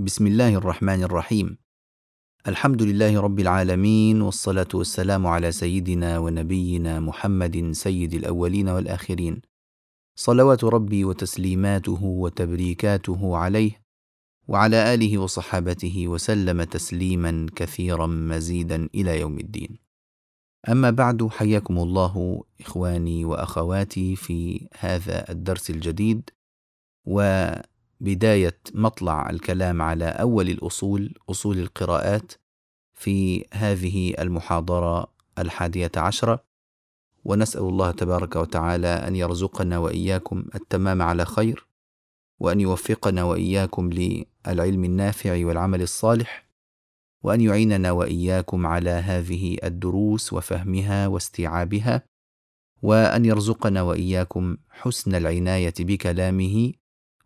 بسم الله الرحمن الرحيم الحمد لله رب العالمين والصلاه والسلام على سيدنا ونبينا محمد سيد الاولين والاخرين صلوات ربي وتسليماته وتبريكاته عليه وعلى اله وصحابته وسلم تسليما كثيرا مزيدا إلى يوم الدين اما بعد حياكم الله اخواني واخواتي في هذا الدرس الجديد وبدايه مطلع الكلام على أول الأصول أصول القراءات في هذه المحاضرة الحادية عشرة. ونسأل الله تبارك وتعالى أن يرزقنا وإياكم التمام على خير وأن يوفقنا وإياكم للعلم النافع والعمل الصالح وأن يعيننا وإياكم على هذه الدروس وفهمها واستيعابها وأن يرزقنا وإياكم حسن العناية بكلامه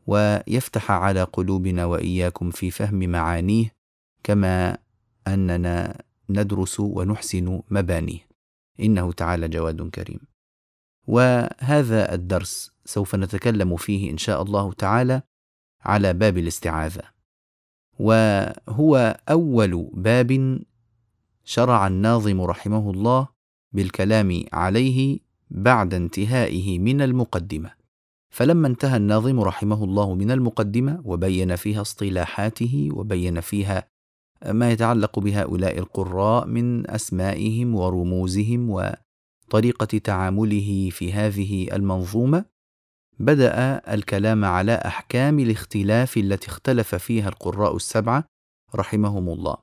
ويفتح على قلوبنا وإياكم في فهم معانيه كما أننا ندرس ونحسن مبانيه. إنه تعالى جواد كريم. وهذا الدرس سوف نتكلم فيه إن شاء الله تعالى على باب الاستعاذة. وهو أول باب شرع الناظم رحمه الله بالكلام عليه بعد انتهائه من المقدمة. فلما انتهى الناظم رحمه الله من المقدمة وبين فيها اصطلاحاته وبين فيها ما يتعلق بهؤلاء القراء من أسمائهم ورموزهم وطريقة تعامله في هذه المنظومة بدأ الكلام على أحكام الاختلاف التي اختلف فيها القراء السبعة رحمهم الله.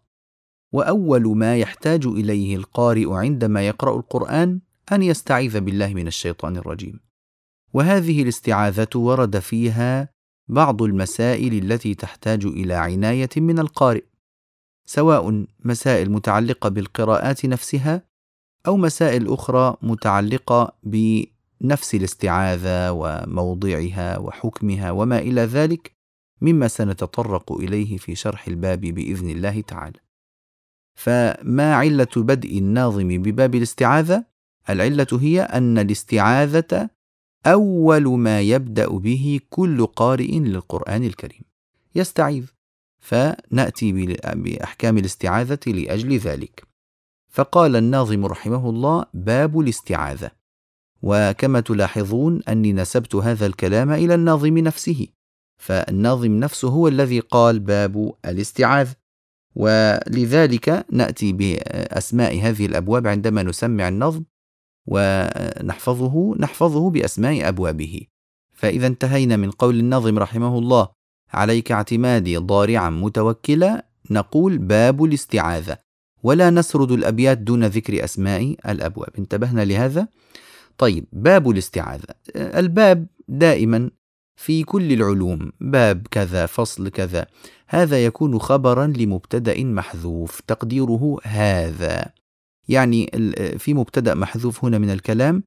وأول ما يحتاج إليه القارئ عندما يقرأ القرآن أن يستعيذ بالله من الشيطان الرجيم. وهذه الاستعاذة ورد فيها بعض المسائل التي تحتاج إلى عناية من القارئ سواء مسائل متعلقة بالقراءات نفسها أو مسائل أخرى متعلقة بنفس الاستعاذة وموضعها وحكمها وما إلى ذلك مما سنتطرق إليه في شرح الباب بإذن الله تعالى. فما علة بدء الناظم بباب الاستعاذة؟ العلة هي أن الاستعاذة أول ما يبدأ به كل قارئ للقرآن الكريم. يستعيذ. فنأتي بأحكام الاستعاذة لأجل ذلك. فقال الناظم رحمه الله باب الاستعاذة وكما تلاحظون أني نسبت هذا الكلام إلى الناظم نفسه. فالناظم نفسه هو الذي قال باب الاستعاذه ولذلك نأتي بأسماء هذه الأبواب عندما نسمع النظم ونحفظه نحفظه بأسماء أبوابه. فإذا انتهينا من قول الناظم رحمه الله عليك اعتمادي ضارعا متوكلا نقول باب الاستعاذة ولا نسرد الأبيات دون ذكر أسماء الأبواب. انتبهنا لهذا؟ طيب باب الاستعاذة. الباب دائما في كل العلوم باب كذا فصل كذا. هذا يكون خبرا لمبتدأ محذوف تقديره هذا. يعني في مبتدأ محذوف هنا من الكلام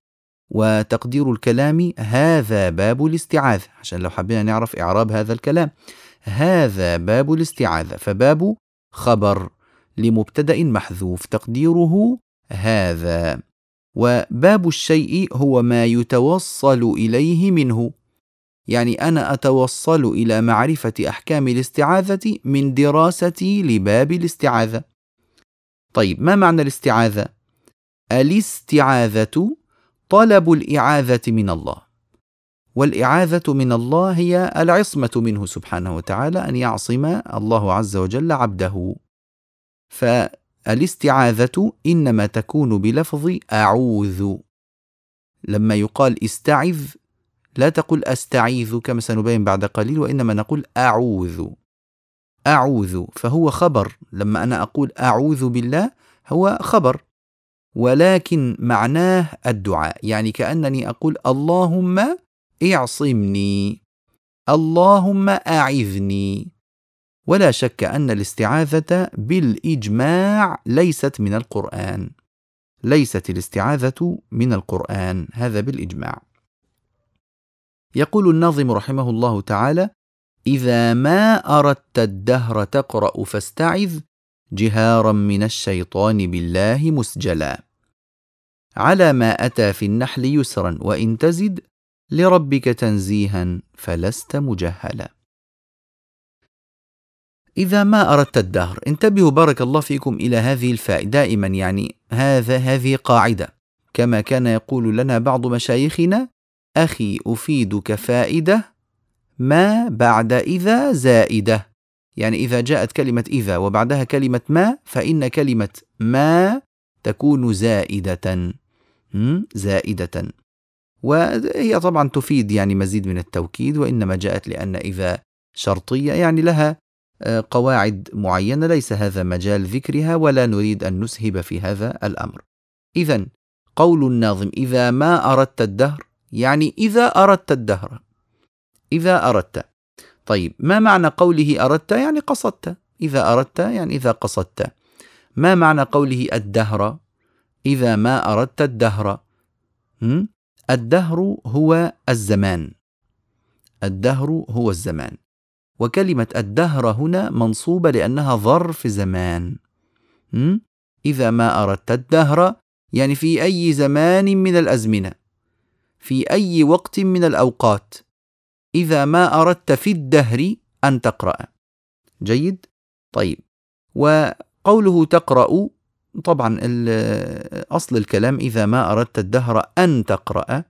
وتقدير الكلام هذا باب الاستعاذة عشان لو حبينا نعرف إعراب هذا الكلام. هذا باب الاستعاذة فباب خبر لمبتدأ محذوف تقديره هذا. وباب الشيء هو ما يتوصل إليه منه. يعني أنا أتوصل إلى معرفة أحكام الاستعاذة من دراستي لباب الاستعاذة. طيب ما معنى الاستعاذة؟ الاستعاذة طلب الإعاذة من الله. والإعاذة من الله هي العصمة منه سبحانه وتعالى أن يعصم الله عز وجل عبده. فالاستعاذة إنما تكون بلفظ أعوذ. لما يقال استعذ لا تقل استعيذ كما سنبين بعد قليل وإنما نقول أعوذ. أعوذ فهو خبر. لما أنا أقول أعوذ بالله هو خبر. ولكن معناه الدعاء. يعني كأنني أقول اللهم اعصمني اللهم أعذني. ولا شك أن الاستعاذة بالإجماع ليست من القرآن. ليست الاستعاذة من القرآن. هذا بالإجماع. يقول الناظم رحمه الله تعالى إذا ما أردت الدهر تقرأ فاستعذ جهارا من الشيطان بالله مسجلا. على ما أتى في النحل يسرا وإن تزد لربك تنزيها فلست مجهلا. إذا ما أردت الدهر انتبهوا بارك الله فيكم إلى هذه الفاء دائما يعني هذا هذه قاعدة. كما كان يقول لنا بعض مشايخنا أخي أفيدك فائدة ما بعد إذا زائدة. يعني إذا جاءت كلمة إذا وبعدها كلمة ما فإن كلمة ما تكون زائدة. زائدة. وهي طبعا تفيد يعني مزيد من التوكيد وإنما جاءت لأن إذا شرطية يعني لها آه، قواعد معينة ليس هذا مجال ذكرها ولا نريد أن نسهب في هذا الأمر. إذا قول الناظم إذا ما أردت الدهر يعني إذا أردت الدهر. إذا أردت. طيب ما معنى قوله أردت؟ يعني قصدت. إذا أردت يعني إذا قصدت. ما معنى قوله الدهر؟ إذا ما أردت الدهر. الدهر هو الزمان. الدهر هو الزمان. وكلمة الدهر هنا منصوبة لأنها ظرف زمان. إذا ما أردت الدهر يعني في أي زمان من الأزمنة. في أي وقت من الأوقات. إذا ما أردت في الدهر أن تقرأ. جيد؟ طيب. وقوله تقرأ طبعا أصل الكلام إذا ما أردت الدهر أن تقرأ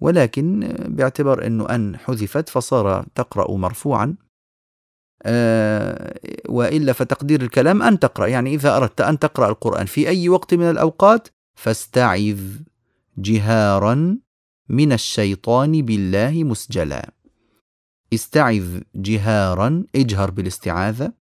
ولكن باعتبار أنه أن حذفت فصار تقرأ مرفوعا. آه، وإلا فتقدير الكلام أن تقرأ يعني إذا أردت أن تقرأ القرآن في أي وقت من الأوقات فاستعذ جهارا من الشيطان بالله مسجلا. استعذ جهارا اجهر بالاستعاذة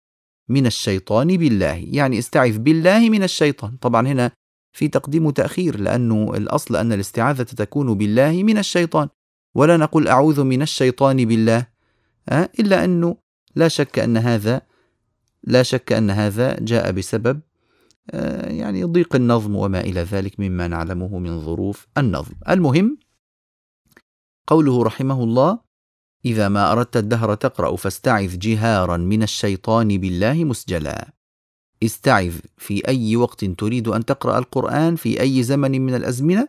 من الشيطان بالله. يعني استعذ بالله من الشيطان. طبعا هنا في تقديم وتأخير لأنه الأصل أن الاستعاذة تكون بالله من الشيطان. ولا نقول أعوذ من الشيطان بالله أه؟ إلا أنه لا شك أن هذا لا شك أن هذا جاء بسبب أه يعني ضيق النظم وما إلى ذلك مما نعلمه من ظروف النظم. المهم قوله رحمه الله إذا ما أردت الدهر تقرأ فاستعذ جهارا من الشيطان بالله مسجلا. استعذ في أي وقت تريد أن تقرأ القرآن؟ في أي زمن من الأزمنة؟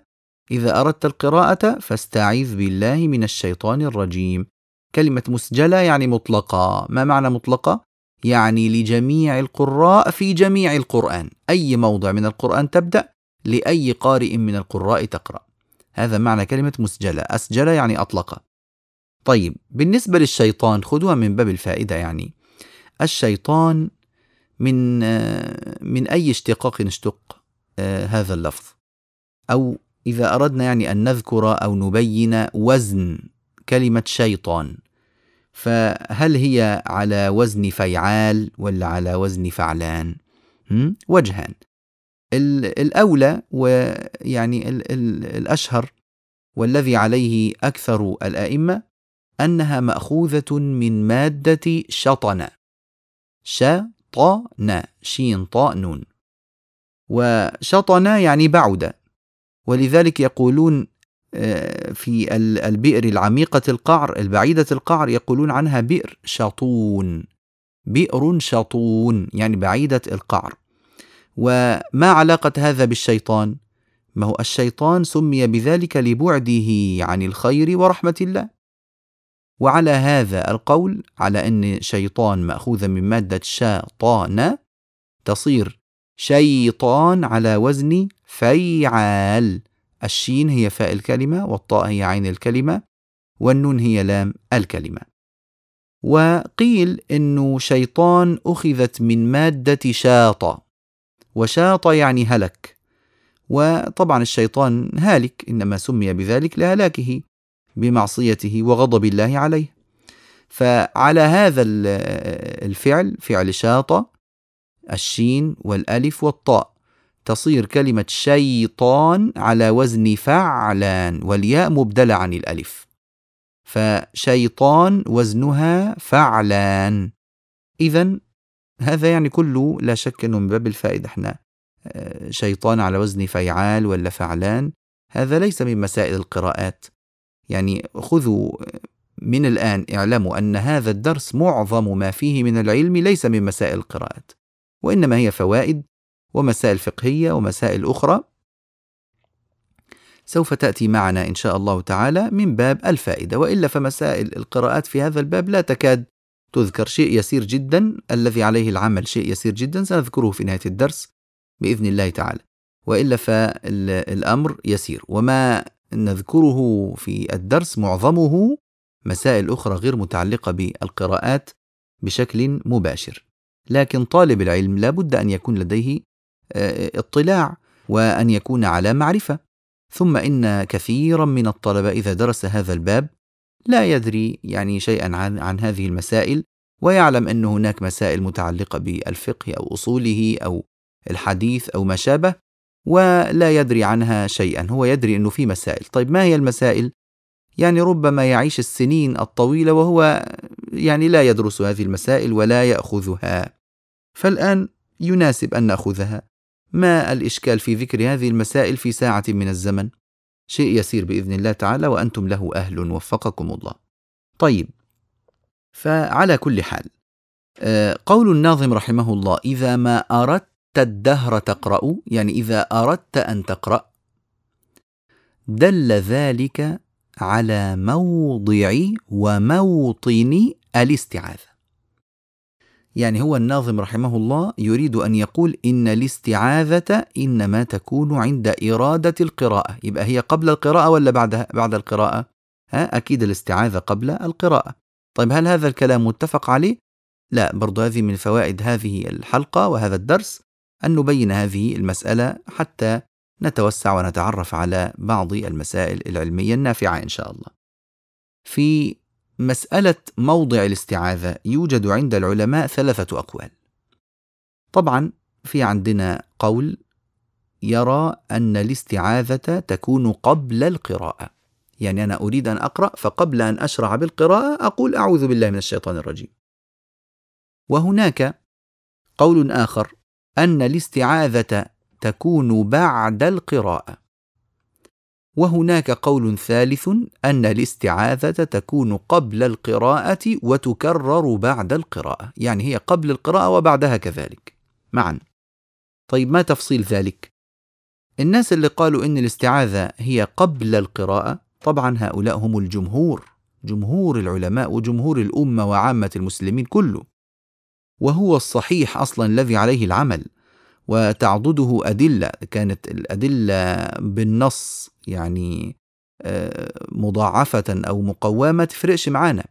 إذا أردت القراءة فاستعذ بالله من الشيطان الرجيم. كلمة مسجلة يعني مطلقة. ما معنى مطلقة؟ يعني لجميع القراء في جميع القرآن. أي موضع من القرآن تبدأ؟ لأي قارئ من القراء تقرأ. هذا معنى كلمة مسجلة أسجل يعني أطلق. طيب بالنسبة للشيطان خذوها من باب الفائدة يعني. الشيطان من من أي اشتقاق اشتق آه، هذا اللفظ؟ أو إذا أردنا يعني أن نذكر أو نبين وزن كلمة شيطان فهل هي على وزن فيعال ولا على وزن فعلان؟ وجهان. الأولى ويعني الأشهر والذي عليه أكثر الأئمة أنها مأخوذة من مادة شطن. شطن. شين طاء نون. وشطن يعني بعد. ولذلك يقولون آه، في البئر العميقة القعر البعيدة القعر يقولون عنها بئر شطون. بئر شطون يعني بعيدة القعر. وما علاقة هذا بالشيطان؟ ما هو الشيطان سمي بذلك لبعده عن الخير ورحمة الله. وعلى هذا القول على أن شيطان مأخوذة من مادة شاطان تصير شيطان على وزن فيعال. الشين هي فاء الكلمة والطاء هي عين الكلمة والنون هي لام الكلمة. وقيل أنه شيطان أخذت من مادة شاط. وشاط يعني هلك. وطبعا الشيطان هالك إنما سمي بذلك لهلاكه. بمعصيته وغضب الله عليه. فعلى هذا الفعل فعل شاط الشين والألف والطاء تصير كلمة شيطان على وزن فعلان والياء مبدلة عن الألف. فشيطان وزنها فعلان. إذا هذا يعني كله لا شك أنه من باب الفائدة إحنا آه، شيطان على وزن فيعال ولا فعلان هذا ليس من مسائل القراءات. يعني خذوا من الآن اعلموا أن هذا الدرس معظم ما فيه من العلم ليس من مسائل القراءات وإنما هي فوائد ومسائل فقهية ومسائل أخرى. سوف تأتي معنا إن شاء الله تعالى من باب الفائدة وإلا فمسائل القراءات في هذا الباب لا تكاد تذكر شيء يسير جدا الذي عليه العمل شيء يسير جدا سنذكره في نهاية الدرس بإذن الله تعالى. وإلا فالأمر يسير. وما نذكره في الدرس معظمه مسائل أخرى غير متعلقة بالقراءات بشكل مباشر. لكن طالب العلم لابد أن يكون لديه آه، اطلاع وأن يكون على معرفة. ثم إن كثيرا من الطلبة إذا درس هذا الباب لا يدري يعني شيئا عن, عن هذه المسائل ويعلم أن هناك مسائل متعلقة بالفقه أو أصوله أو الحديث أو ما شابه. ولا يدري عنها شيئا هو يدري أنه في مسائل طيب ما هي المسائل؟ يعني ربما يعيش السنين الطويلة وهو يعني لا يدرس هذه المسائل ولا يأخذها فالآن يناسب أن نأخذها ما الإشكال في ذكر هذه المسائل في ساعة من الزمن؟ شيء يسير بإذن الله تعالى وأنتم له أهل وفقكم الله. طيب فعلى كل حال آه، قول الناظم رحمه الله إذا ما أردت الدهر تقرأ يعني إذا أردت أن تقرأ دل ذلك على موضع وموطن الاستعاذة. يعني هو الناظم رحمه الله يريد أن يقول إن الاستعاذة إنما تكون عند إرادة القراءة. يبقى هي قبل القراءة ولا بعد بعد القراءة؟ ها أكيد الاستعاذة قبل القراءة. طيب هل هذا الكلام متفق عليه؟ لا برضو هذه من فوائد هذه الحلقة وهذا الدرس. أن نبين هذه المسألة حتى نتوسع ونتعرف على بعض المسائل العلمية النافعة إن شاء الله. في مسألة موضع الاستعاذة يوجد عند العلماء ثلاثة أقوال. طبعا في عندنا قول يرى أن الاستعاذة تكون قبل القراءة. يعني أنا أريد أن أقرأ فقبل أن أشرع بالقراءة أقول أعوذ بالله من الشيطان الرجيم. وهناك قول آخر أن الاستعاذة تكون بعد القراءة. وهناك قول ثالث أن الاستعاذة تكون قبل القراءة وتكرر بعد القراءة، يعني هي قبل القراءة وبعدها كذلك معا. طيب ما تفصيل ذلك؟ الناس اللي قالوا إن الاستعاذة هي قبل القراءة طبعا هؤلاء هم الجمهور، جمهور العلماء وجمهور الأمة وعامة المسلمين كله. وهو الصحيح أصلا الذي عليه العمل. وتعضده أدلة كانت الأدلة بالنص يعني آه، مضاعفة أو مقومة تفرقش معانا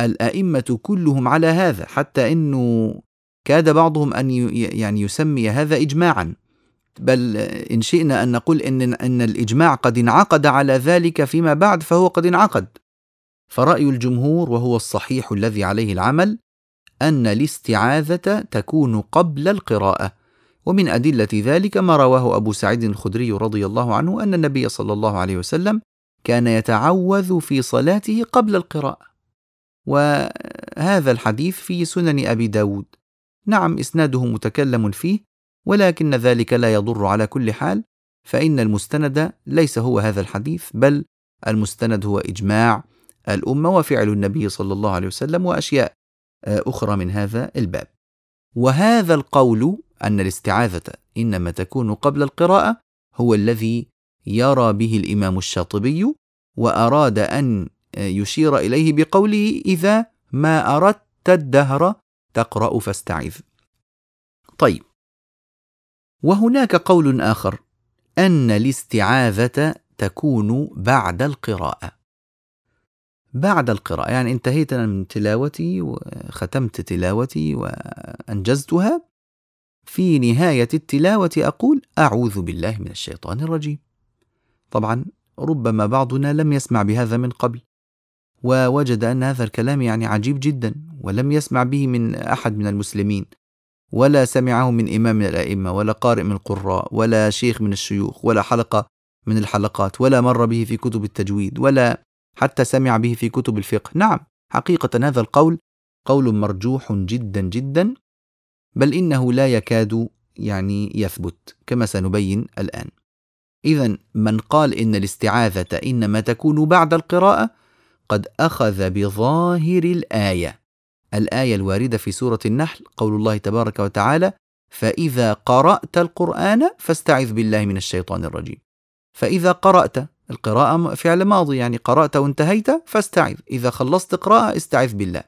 الأئمة كلهم على هذا حتى أنه كاد بعضهم أن يعني يسمي هذا إجماعا بل إن شئنا أن نقول إن, إن الإجماع قد انعقد على ذلك فيما بعد فهو قد انعقد فرأي الجمهور وهو الصحيح الذي عليه العمل أن الاستعاذة تكون قبل القراءة. ومن أدلة ذلك ما رواه أبو سعيد الخدري رضي الله عنه أن النبي صلى الله عليه وسلم كان يتعوذ في صلاته قبل القراءة. وهذا الحديث في سنن أبي داود. نعم إسناده متكلم فيه ولكن ذلك لا يضر على كل حال فإن المستند ليس هو هذا الحديث بل المستند هو إجماع الأمة وفعل النبي صلى الله عليه وسلم وأشياء أخرى من هذا الباب وهذا القول أن الاستعاذة إنما تكون قبل القراءة هو الذي يرى به الإمام الشاطبي وأراد أن يشير إليه بقوله إذا ما أردت الدهر تقرأ فاستعذ. طيب، وهناك قول آخر أن الاستعاذة تكون بعد القراءة. بعد القراءة يعني انتهيت من تلاوتي وختمت تلاوتي وأنجزتها في نهاية التلاوة أقول أعوذ بالله من الشيطان الرجيم. طبعا ربما بعضنا لم يسمع بهذا من قبل ووجد أن هذا الكلام يعني عجيب جدا ولم يسمع به من أحد من المسلمين ولا سمعه من إمام من الأئمة ولا قارئ من القراء ولا شيخ من الشيوخ ولا حلقة من الحلقات ولا مر به في كتب التجويد ولا حتى سمع به في كتب الفقه نعم حقيقة هذا القول قول مرجوح جدا جدا بل إنه لا يكاد يعني يثبت كما سنبين الآن. إذا من قال إن الاستعاذة إنما تكون بعد القراءة قد أخذ بظاهر الآية. الآية الواردة في سورة النحل قول الله تبارك وتعالى: فإذا قرأت القرآن فاستعذ بالله من الشيطان الرجيم. فإذا قرأت القراءة فعل ماضي يعني قرأت وانتهيت فاستعذ، إذا خلصت قراءة استعذ بالله.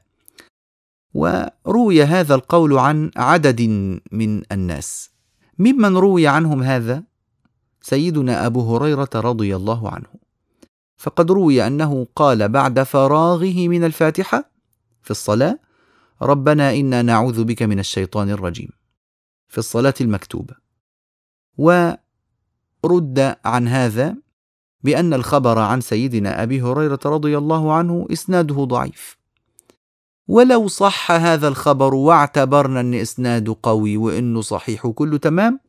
وروي هذا القول عن عدد من الناس. ممن روي عنهم هذا؟ سيدنا أبو هريرة رضي الله عنه. فقد روي أنه قال بعد فراغه من الفاتحة في الصلاة ربنا إنا نعوذ بك من الشيطان الرجيم. في الصلاة المكتوبة. ورد عن هذا بأن الخبر عن سيدنا أبي هريرة رضي الله عنه إسناده ضعيف. ولو صح هذا الخبر واعتبرنا أن إسناده قوي وإنه صحيح وكله تمام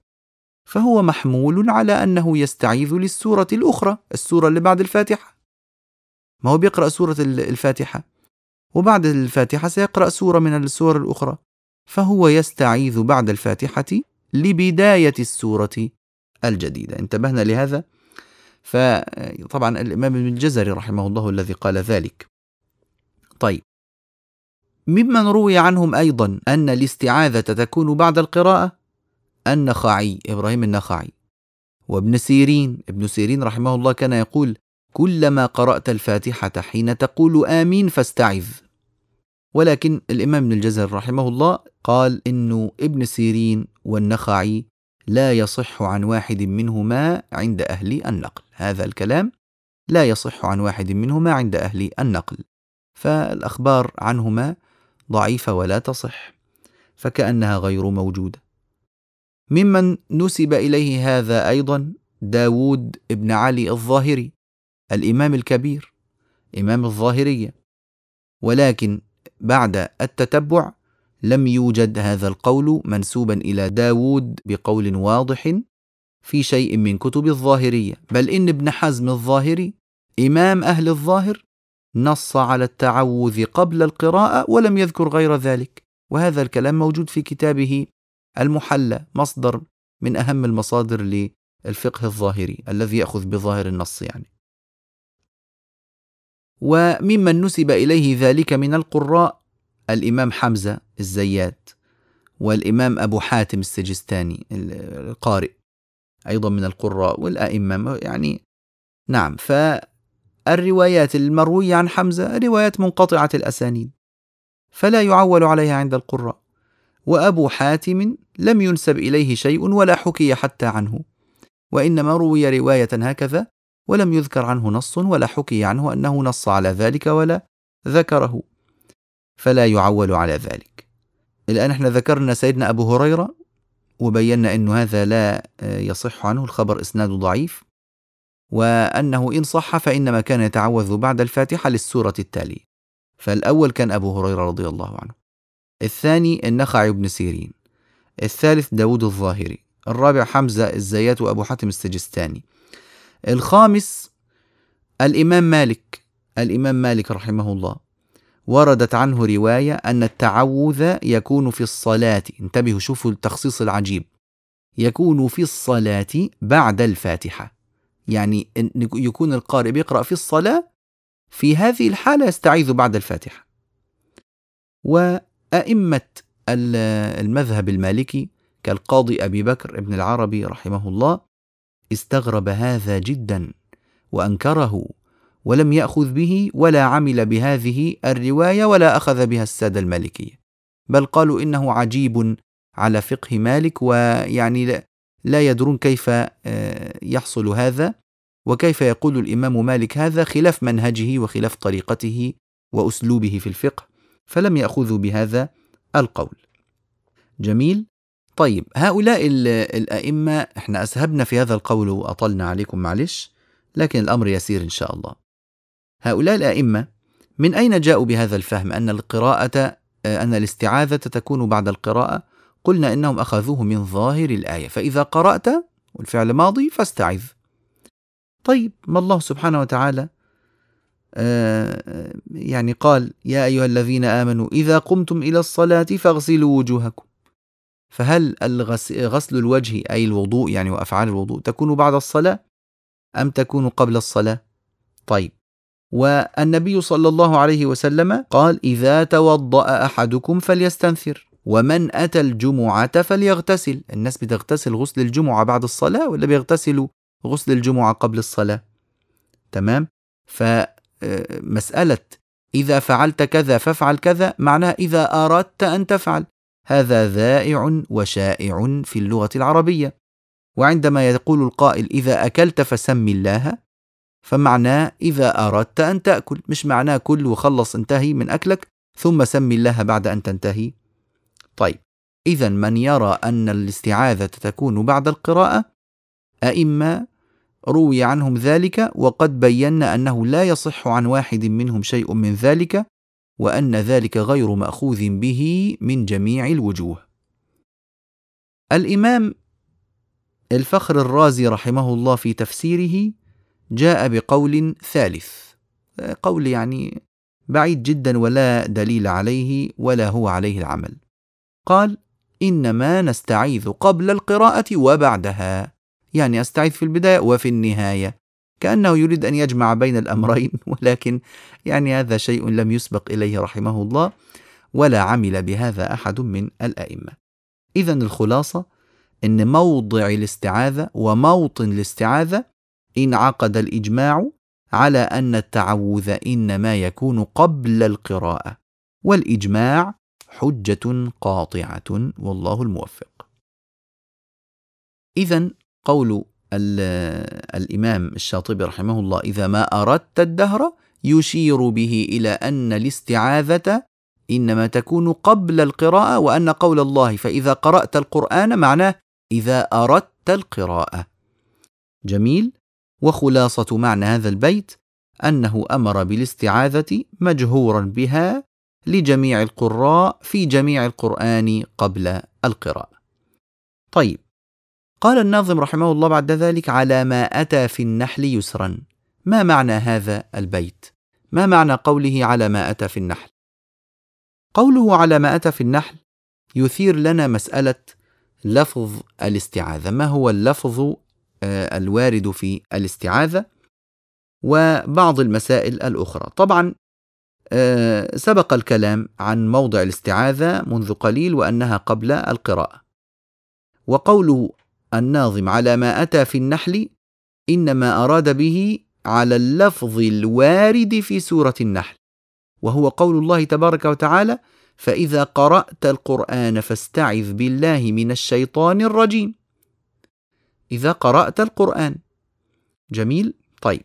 فهو محمول على أنه يستعيذ للسورة الأخرى السورة اللي بعد الفاتحة. ما هو بيقرأ سورة الفاتحة؟ وبعد الفاتحة سيقرأ سورة من السور الأخرى. فهو يستعيذ بعد الفاتحة لبداية السورة الجديدة. انتبهنا لهذا. فطبعا الإمام ابن الجزري رحمه الله الذي قال ذلك. طيب. ممن روي عنهم أيضا أن الاستعاذة تكون بعد القراءة؟ النخعي إبراهيم النخعي. وابن سيرين ابن سيرين رحمه الله كان يقول كلما قرأت الفاتحة حين تقول آمين فاستعذ. ولكن الإمام ابن الجزر رحمه الله قال إنه ابن سيرين والنخعي لا يصح عن واحد منهما عند أهل النقل. هذا الكلام لا يصح عن واحد منهما عند أهل النقل. فالأخبار عنهما ضعيفة ولا تصح فكأنها غير موجودة. ممن نسب إليه هذا أيضا داود ابن علي الظاهري الإمام الكبير إمام الظاهرية. ولكن بعد التتبع لم يوجد هذا القول منسوبا إلى داود بقول واضح في شيء من كتب الظاهرية. بل إن ابن حزم الظاهري إمام أهل الظاهر نص على التعوذ قبل القراءة ولم يذكر غير ذلك. وهذا الكلام موجود في كتابه المحلى مصدر من أهم المصادر للفقه الظاهري الذي يأخذ بظاهر النص يعني. وممن نسب إليه ذلك من القراء الإمام حمزة الزيات. والإمام أبو حاتم السجستاني القارئ أيضا من القراء والأئمة يعني نعم. ف الروايات المروية عن حمزة روايات منقطعة الأسانيد فلا يعول عليها عند القراء. وأبو حاتم لم ينسب إليه شيء ولا حكي حتى عنه وإنما روي رواية هكذا ولم يذكر عنه نص ولا حكي عنه أنه نص على ذلك ولا ذكره. فلا يعول على ذلك. الآن إحنا ذكرنا سيدنا أبو هريرة وبينا أنه هذا لا يصح عنه الخبر إسناد ضعيف وأنه إن صح فإنما كان يتعوذ بعد الفاتحة للسورة التالية. فالأول كان أبو هريرة رضي الله عنه. الثاني النخعي بن سيرين. الثالث داود الظاهري. الرابع حمزة الزيات وأبو حاتم السجستاني. الخامس الإمام مالك. الإمام مالك رحمه الله. وردت عنه رواية أن التعوذ يكون في الصلاة. انتبهوا شوفوا التخصيص العجيب. يكون في الصلاة بعد الفاتحة. يعني يكون القارئ بيقرأ في الصلاة في هذه الحالة يستعيذ بعد الفاتحة. وأئمة المذهب المالكي كالقاضي أبي بكر ابن العربي رحمه الله استغرب هذا جدا وأنكره ولم يأخذ به ولا عمل بهذه الرواية ولا أخذ بها السادة المالكية. بل قالوا إنه عجيب على فقه مالك ويعني لا يدرون كيف آه، يحصل هذا. وكيف يقول الإمام مالك هذا خلاف منهجه وخلاف طريقته وأسلوبه في الفقه فلم يأخذوا بهذا القول. جميل؟ طيب هؤلاء الأئمة إحنا أسهبنا في هذا القول وأطلنا عليكم معلش لكن الأمر يسير إن شاء الله. هؤلاء الأئمة من أين جاءوا بهذا الفهم؟ أن القراءة أن الاستعاذة تكون بعد القراءة؟ قلنا إنهم أخذوه من ظاهر الآية فإذا قرأت والفعل ماضي فاستعذ. طيب ما الله سبحانه وتعالى آه، يعني قال يا أيها الذين آمنوا إذا قمتم إلى الصلاة فاغسلوا وجوهكم. فهل غسل الوجه أي الوضوء يعني وافعال الوضوء تكون بعد الصلاة أم تكون قبل الصلاة؟ طيب والنبي صلى الله عليه وسلم قال إذا توضأ أحدكم فليستنثر ومن أتى الجمعة فليغتسل. الناس بتغتسل غسل الجمعة بعد الصلاة ولا بيغتسلوا غسل الجمعة قبل الصلاة؟ تمام؟ فمسألة إذا فعلت كذا فافعل كذا معناه إذا أردت أن تفعل. هذا ذائع وشائع في اللغة العربية. وعندما يقول القائل إذا أكلت فسم الله فمعناه إذا أردت أن تأكل مش معناه كل وخلص انتهي من أكلك ثم سم الله بعد أن تنتهي طيب إذا من يرى أن الاستعاذة تكون بعد القراءة أئمة روي عنهم ذلك وقد بينا أنه لا يصح عن واحد منهم شيء من ذلك وأن ذلك غير مأخوذ به من جميع الوجوه. الإمام الفخر الرازي رحمه الله في تفسيره جاء بقول ثالث. قول يعني بعيد جدا ولا دليل عليه ولا هو عليه العمل. قال إنما نستعيذ قبل القراءة وبعدها. يعني أستعيذ في البداية وفي النهاية. كأنه يريد أن يجمع بين الأمرين ولكن يعني هذا شيء لم يسبق إليه رحمه الله ولا عمل بهذا أحد من الأئمة. اذا الخلاصة إن موضع الاستعاذة وموطن الاستعاذة انعقد الإجماع على أن التعوذ إنما يكون قبل القراءة والإجماع حجة قاطعة والله الموفق. اذا قول الإمام الشاطبي رحمه الله إذا ما أردت الدهر يشير به إلى أن الاستعاذة إنما تكون قبل القراءة وأن قول الله فإذا قرأت القرآن معناه إذا أردت القراءة. جميل. وخلاصة معنى هذا البيت أنه أمر بالاستعاذة مجهورا بها لجميع القراء في جميع القرآن قبل القراءة. طيب قال الناظم رحمه الله بعد ذلك على ما أتى في النحل يسرا. ما معنى هذا البيت؟ ما معنى قوله على ما أتى في النحل؟ قوله على ما أتى في النحل يثير لنا مسألة لفظ الاستعاذة. ما هو اللفظ الوارد في الاستعاذة وبعض المسائل الأخرى. طبعا آه، سبق الكلام عن موضع الاستعاذة منذ قليل وأنها قبل القراءة. وقوله الناظم على ما أتى في النحل إنما أراد به على اللفظ الوارد في سورة النحل وهو قول الله تبارك وتعالى فإذا قرأت القرآن فاستعذ بالله من الشيطان الرجيم إذا قرأت القرآن. جميل؟ طيب.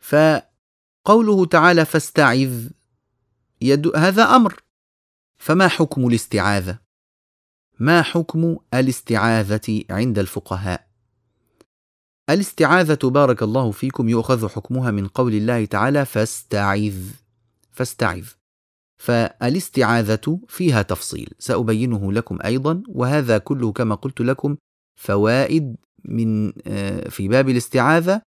فقوله تعالى فاستعذ يد هذا أمر. فما حكم الاستعاذة؟ ما حكم الاستعاذة عند الفقهاء؟ الاستعاذة بارك الله فيكم يؤخذ حكمها من قول الله تعالى فاستعذ فاستعذ. فالاستعاذة فيها تفصيل سأبينه لكم أيضا وهذا كله كما قلت لكم فوائد من آه، في باب الاستعاذة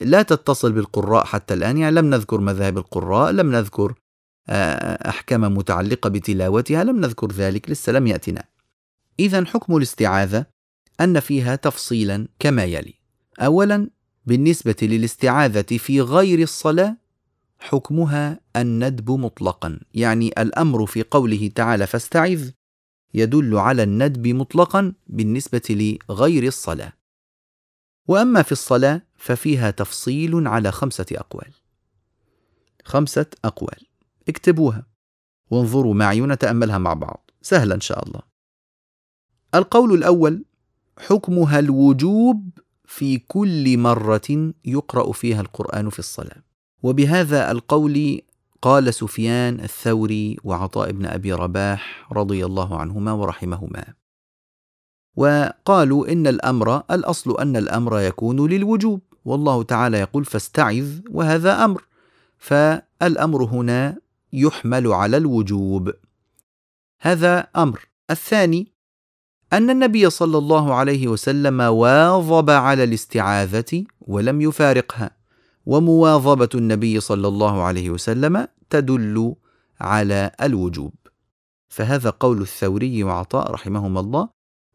لا تتصل بالقراء حتى الآن يعني لم نذكر مذاهب القراء لم نذكر آه، أحكام متعلقة بتلاوتها لم نذكر ذلك لسه لم يأتنا. إذا حكم الاستعاذة أن فيها تفصيلا كما يلي. أولا بالنسبة للاستعاذة في غير الصلاة حكمها الندب مطلقا يعني الأمر في قوله تعالى فاستعذ يدل على الندب مطلقا بالنسبة لغير الصلاة. وأما في الصلاة ففيها تفصيل على خمسة أقوال. خمسة أقوال اكتبوها وانظروا معي ونتأملها مع بعض سهلا إن شاء الله. القول الأول حكمها الوجوب في كل مرة يقرأ فيها القرآن في الصلاة. وبهذا القول قال سفيان الثوري وعطاء بن أبي رباح رضي الله عنهما ورحمهما. وقالوا إن الأمر الأصل أن الأمر يكون للوجوب. والله تعالى يقول فاستعذ وهذا أمر. فالأمر هنا يحمل على الوجوب. هذا أمر. الثاني أن النبي صلى الله عليه وسلم واظب على الاستعاذة ولم يفارقها. ومواظبة النبي صلى الله عليه وسلم تدل على الوجوب. فهذا قول الثوري وعطاء رحمهما الله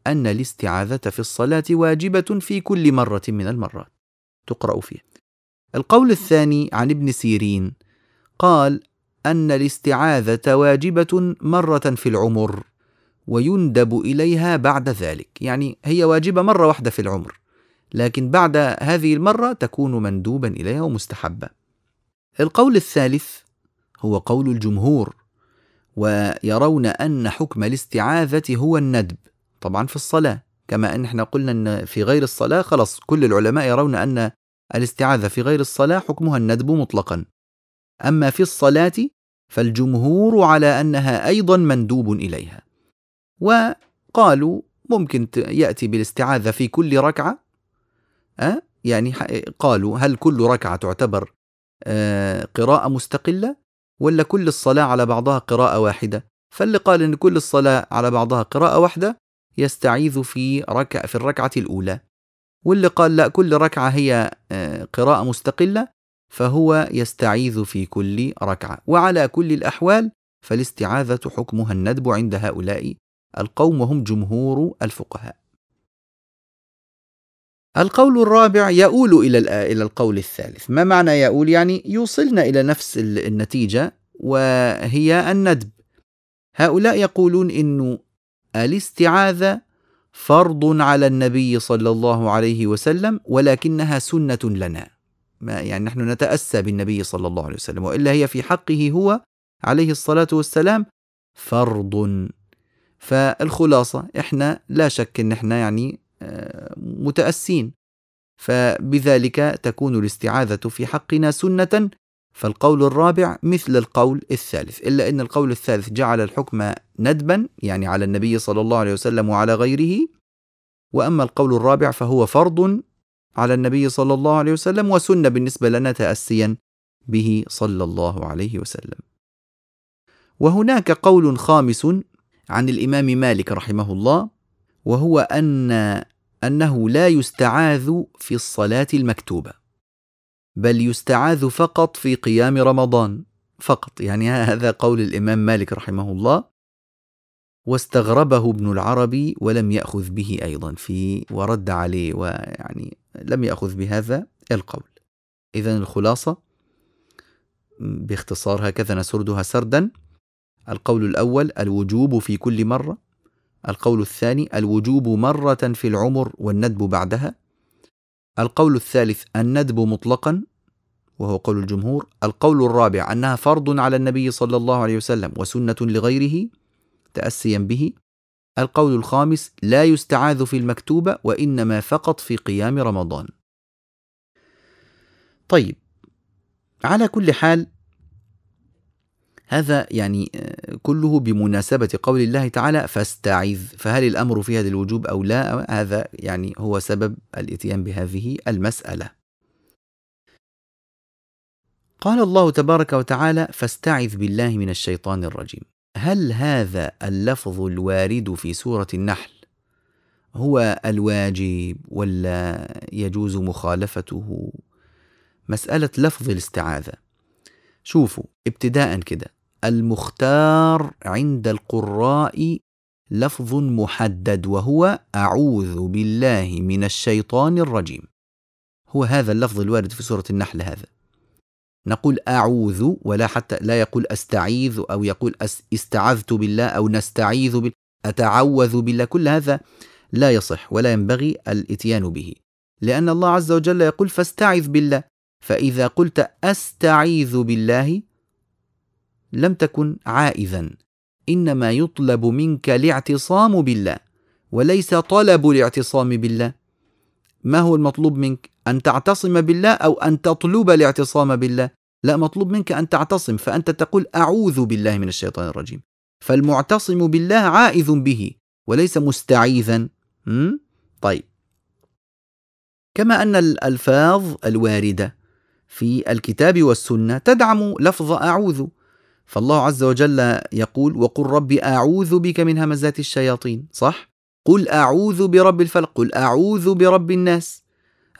أن الاستعاذة في الصلاة واجبة في كل مرة من المرات. تقرأ فيها القول الثاني عن ابن سيرين قال أن الاستعاذة واجبة مرة في العمر ويندب إليها بعد ذلك. يعني هي واجبة مرة واحدة في العمر. لكن بعد هذه المرة تكون مندوبا إليها ومستحبة. القول الثالث هو قول الجمهور ويرون أن حكم الاستعاذة هو الندب طبعا في الصلاة كما أن إحنا قلنا أن في غير الصلاة خلاص كل العلماء يرون أن الاستعاذة في غير الصلاة حكمها الندب مطلقا أما في الصلاة فالجمهور على أنها أيضا مندوب إليها وقالوا ممكن يأتي بالاستعاذة في كل ركعة أه؟ يعني قالوا هل كل ركعة تعتبر آه، قراءة مستقلة ولا كل الصلاة على بعضها قراءة واحدة؟ فاللي قال إن كل الصلاة على بعضها قراءة واحدة يستعيذ في ركع في الركعة الأولى. واللي قال لا كل ركعة هي آه، قراءة مستقلة فهو يستعيذ في كل ركعة. وعلى كل الأحوال فالاستعاذة حكمها الندب عند هؤلاء القوم وهم جمهور الفقهاء. القول الرابع يؤول إلى إلى القول الثالث. ما معنى يؤول؟ يعني يوصلنا إلى نفس النتيجة وهي الندب. هؤلاء يقولون إنه الاستعاذة فرض على النبي صلى الله عليه وسلم ولكنها سنة لنا. ما يعني نحن نتأسى بالنبي صلى الله عليه وسلم وإلا هي في حقه هو عليه الصلاة والسلام فرض. فالخلاصة إحنا لا شك إن إحنا يعني متأسين. فبذلك تكون الاستعاذة في حقنا سنة فالقول الرابع مثل القول الثالث إلا أن القول الثالث جعل الحكم ندبا يعني على النبي صلى الله عليه وسلم وعلى غيره. وأما القول الرابع فهو فرض على النبي صلى الله عليه وسلم وسنة بالنسبة لنا تأسيا به صلى الله عليه وسلم. وهناك قول خامس عن الإمام مالك رحمه الله وهو أن أنه لا يستعاذ في الصلاة المكتوبة بل يستعاذ فقط في قيام رمضان فقط. يعني هذا قول الإمام مالك رحمه الله. واستغربه ابن العربي ولم يأخذ به أيضا في ورد عليه ويعني لم يأخذ بهذا القول. إذا الخلاصة باختصار هكذا نسردها سردا. القول الأول الوجوب في كل مرة. القول الثاني الوجوب مرة في العمر والندب بعدها. القول الثالث الندب مطلقا وهو قول الجمهور. القول الرابع أنها فرض على النبي صلى الله عليه وسلم وسنة لغيره تأسيا به. القول الخامس لا يستعاذ في المكتوبة وإنما فقط في قيام رمضان. طيب على كل حال هذا يعني آه، كله بمناسبة قول الله تعالى فاستعذ. فهل الأمر في هذا الوجوب أو لا؟ هذا يعني هو سبب الإتيان بهذه المسألة. قال الله تبارك وتعالى فاستعذ بالله من الشيطان الرجيم. هل هذا اللفظ الوارد في سورة النحل هو الواجب ولا يجوز مخالفته؟ مسألة لفظ الاستعاذة. شوفوا ابتداء كده. المختار عند القراء لفظ محدد وهو أعوذ بالله من الشيطان الرجيم. هو هذا اللفظ الوارد في سورة النحل هذا. نقول أعوذ ولا حتى لا يقول أستعيذ أو يقول استعذت بالله أو نستعيذ بالله أتعوذ بالله. كل هذا لا يصح ولا ينبغي الإتيان به. لأن الله عز وجل يقول فاستعذ بالله. فإذا قلت أستعيذ بالله لم تكن عائذا. إنما يطلب منك الاعتصام بالله وليس طلب الاعتصام بالله. ما هو المطلوب منك؟ أن تعتصم بالله أو أن تطلب الاعتصام بالله؟ لا مطلوب منك أن تعتصم فأنت تقول أعوذ بالله من الشيطان الرجيم. فالمعتصم بالله عائذ به وليس مستعيذا. طيب. كما أن الألفاظ الواردة في الكتاب والسنة تدعم لفظ أعوذ. فالله عز وجل يقول وقل رب أعوذ بك من همزات الشياطين صح؟ قل أعوذ برب الفلق قل أعوذ برب الناس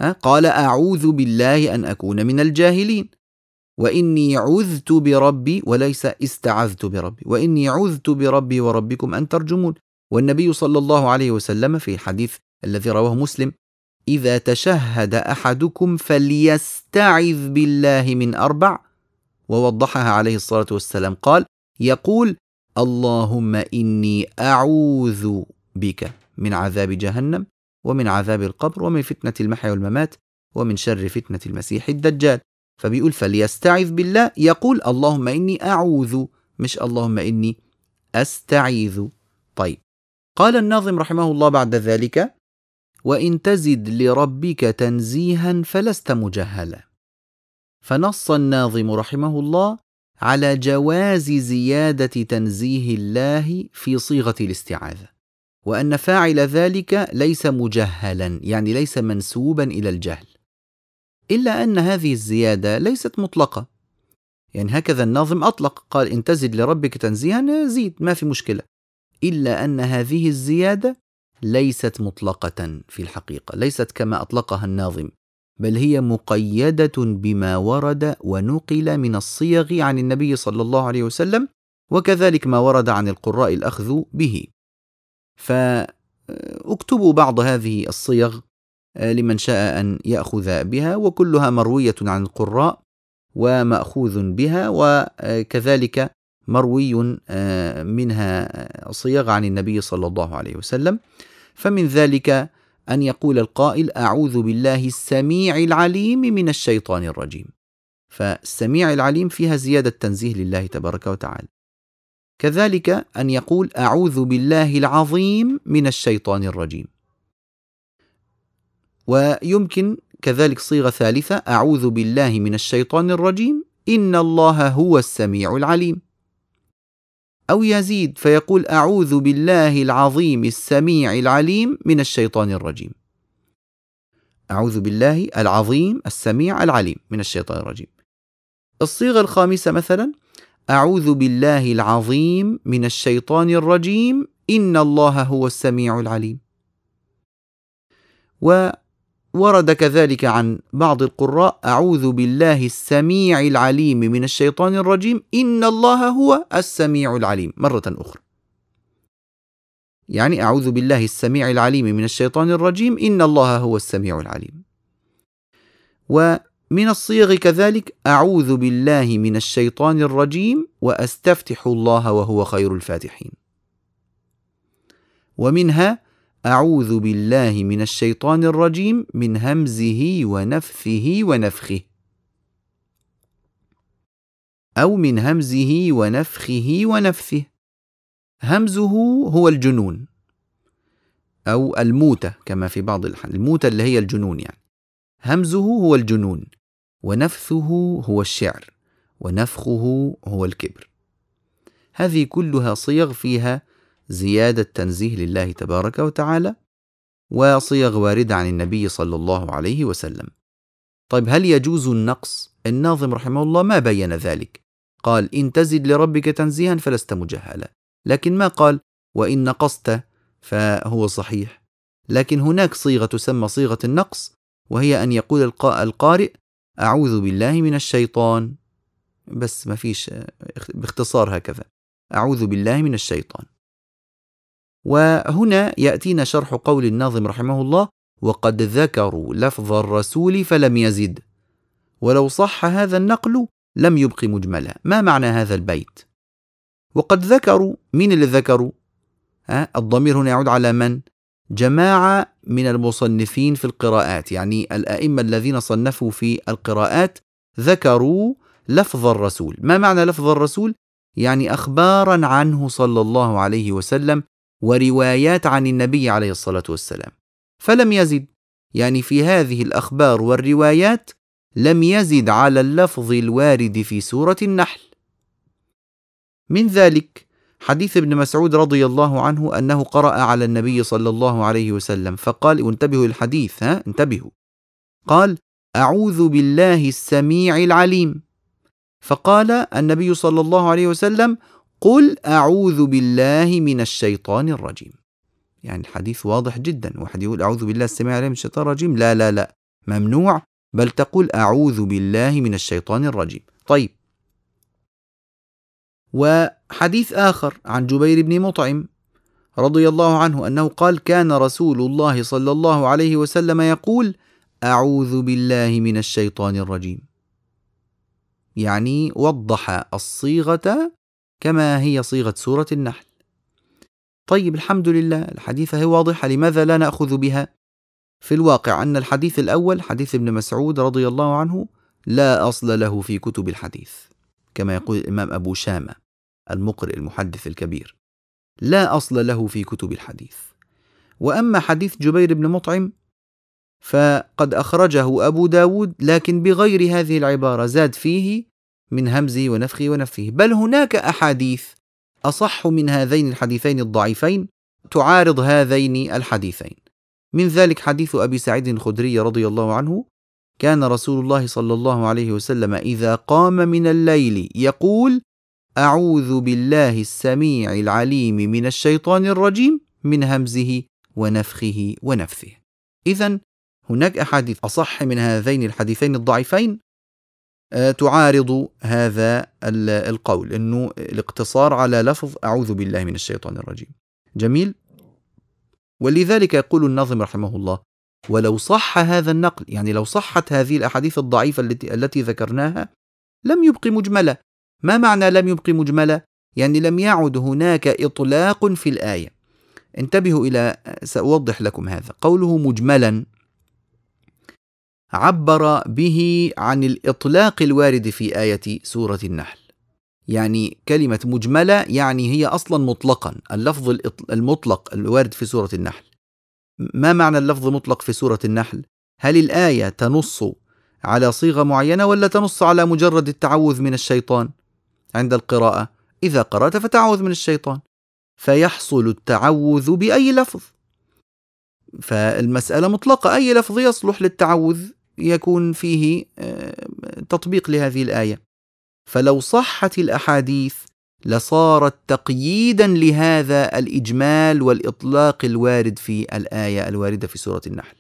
ها؟ قال أعوذ بالله أن أكون من الجاهلين وإني عذت بربي وليس استعذت بربي وإني عذت بربي وربكم أن ترجمون والنبي صلى الله عليه وسلم في الحديث الذي رواه مسلم إذا تشهد أحدكم فليستعذ بالله من أربع ووضحها عليه الصلاة والسلام. قال يقول اللهم إني أعوذ بك من عذاب جهنم ومن عذاب القبر ومن فتنة المحيا والممات ومن شر فتنة المسيح الدجال. فبيقول فليستعذ بالله. يقول اللهم إني أعوذ مش اللهم إني أستعيذ. طيب. قال الناظم رحمه الله بعد ذلك وإن تزد لربك تنزيها فلست مجهلا. فنص الناظم رحمه الله على جواز زيادة تنزيه الله في صيغة الاستعاذة وأن فاعل ذلك ليس مجهلا يعني ليس منسوبا إلى الجهل إلا أن هذه الزيادة ليست مطلقة. يعني هكذا الناظم أطلق قال إن تزد لربك تنزيها زيد ما في مشكلة إلا أن هذه الزيادة ليست مطلقة في الحقيقة ليست كما أطلقها الناظم. بل هي مقيدة بما ورد ونقل من الصيغ عن النبي صلى الله عليه وسلم وكذلك ما ورد عن القراء الأخذ به. فاكتبوا بعض هذه الصيغ آه، لمن شاء أن يأخذ بها وكلها مروية عن القراء ومأخوذ بها وكذلك مروي آه، منها صيغ عن النبي صلى الله عليه وسلم. فمن ذلك أن يقول القائل أعوذ بالله السميع العليم من الشيطان الرجيم. فالسميع العليم فيها زيادة تنزيه لله تبارك وتعالى. كذلك أن يقول أعوذ بالله العظيم من الشيطان الرجيم. ويمكن كذلك صيغة ثالثة أعوذ بالله من الشيطان الرجيم. إن الله هو السميع العليم. أو يزيد فيقول أعوذ بالله العظيم السميع العليم من الشيطان الرجيم. أعوذ بالله العظيم السميع العليم من الشيطان الرجيم. الصيغة الخامسة مثلا أعوذ بالله العظيم من الشيطان الرجيم إن الله هو السميع العليم. و ورد كذلك عن بعض القراء أعوذ بالله السميع العليم من الشيطان الرجيم إن الله هو السميع العليم. مرة أخرى. يعني أعوذ بالله السميع العليم من الشيطان الرجيم إن الله هو السميع العليم. ومن الصيغ كذلك أعوذ بالله من الشيطان الرجيم وأستفتح الله وهو خير الفاتحين. ومنها أعوذ بالله من الشيطان الرجيم من همزه ونفثه ونفخه. أو من همزه ونفخه ونفثه. همزه هو الجنون. أو الموتة كما في بعض الحال الموتة اللي هي الجنون يعني. همزه هو الجنون ونفثه هو الشعر ونفخه هو الكبر. هذه كلها صيغ فيها زيادة تنزيه لله تبارك وتعالى وصيغ واردة عن النبي صلى الله عليه وسلم. طيب هل يجوز النقص؟ الناظم رحمه الله ما بين ذلك. قال: إن تزد لربك تنزيها فلست مجهلا، لكن ما قال: وإن نقصت فهو صحيح. لكن هناك صيغة تسمى صيغة النقص وهي أن يقول القارئ: أعوذ بالله من الشيطان. بس ما فيش باختصار هكذا. أعوذ بالله من الشيطان. وهنا يأتينا شرح قول الناظم رحمه الله وقد ذكروا لفظ الرسول فلم يزد. ولو صح هذا النقل لم يبق مجملا. ما معنى هذا البيت؟ وقد ذكروا من اللي ذكروا؟ ها الضمير هنا يعود على من؟ جماعة من المصنفين في القراءات يعني الأئمة الذين صنفوا في القراءات ذكروا لفظ الرسول. ما معنى لفظ الرسول؟ يعني أخبارا عنه صلى الله عليه وسلم وروايات عن النبي عليه الصلاة والسلام. فلم يزد يعني في هذه الأخبار والروايات لم يزد على اللفظ الوارد في سورة النحل. من ذلك حديث ابن مسعود رضي الله عنه أنه قرأ على النبي صلى الله عليه وسلم فقال وانتبهوا الحديث ها انتبهوا. قال أعوذ بالله السميع العليم. فقال النبي صلى الله عليه وسلم قل أعوذ بالله من الشيطان الرجيم. يعني الحديث واضح جدا. واحد يقول أعوذ بالله السميع العليم من الشيطان الرجيم. لا لا لا. ممنوع بل تقول أعوذ بالله من الشيطان الرجيم. طيب. وحديث آخر عن جبير بن مطعم رضي الله عنه أنه قال كان رسول الله صلى الله عليه وسلم يقول أعوذ بالله من الشيطان الرجيم. يعني وضح الصيغة كما هي صيغة سورة النحل. طيب الحمد لله الحديثة هي واضحة لماذا لا نأخذ بها؟ في الواقع أن الحديث الأول حديث ابن مسعود رضي الله عنه لا أصل له في كتب الحديث كما يقول الإمام أبو شامة المقرئ المحدث الكبير لا أصل له في كتب الحديث وأما حديث جبير بن مطعم فقد أخرجه أبو داود لكن بغير هذه العبارة زاد فيه من همزه ونفخه ونفثه بل هناك أحاديث أصح من هذين الحديثين الضعيفين تعارض هذين الحديثين. من ذلك حديث أبي سعيد الخدري رضي الله عنه كان رسول الله صلى الله عليه وسلم إذا قام من الليل يقول أعوذ بالله السميع العليم من الشيطان الرجيم من همزه ونفخه ونفثه. إذا هناك أحاديث أصح من هذين الحديثين الضعيفين تعارض هذا القول إنه الاقتصار على لفظ أعوذ بالله من الشيطان الرجيم. جميل؟ ولذلك يقول الناظم رحمه الله: ولو صح هذا النقل، يعني لو صحت هذه الأحاديث الضعيفة التي التي ذكرناها لم يبق مجملة. ما معنى لم يبق مجملة؟ يعني لم يعد هناك إطلاق في الآية. انتبهوا إلى سأوضح لكم هذا، قوله مجملا عبر به عن الإطلاق الوارد في آية سورة النحل. يعني كلمة مجملة يعني هي أصلا مطلقا اللفظ المطلق الوارد في سورة النحل. ما معنى اللفظ مطلق في سورة النحل؟ هل الآية تنص على صيغة معينة ولا تنص على مجرد التعوذ من الشيطان؟ عند القراءة إذا قرأت فتعوذ من الشيطان. فيحصل التعوذ بأي لفظ. فالمسألة مطلقة أي لفظ يصلح للتعوذ؟ يكون فيه آه، تطبيق لهذه الآية. فلو صحت الأحاديث لصارت تقييدا لهذا الإجمال والإطلاق الوارد في الآية الواردة في سورة النحل.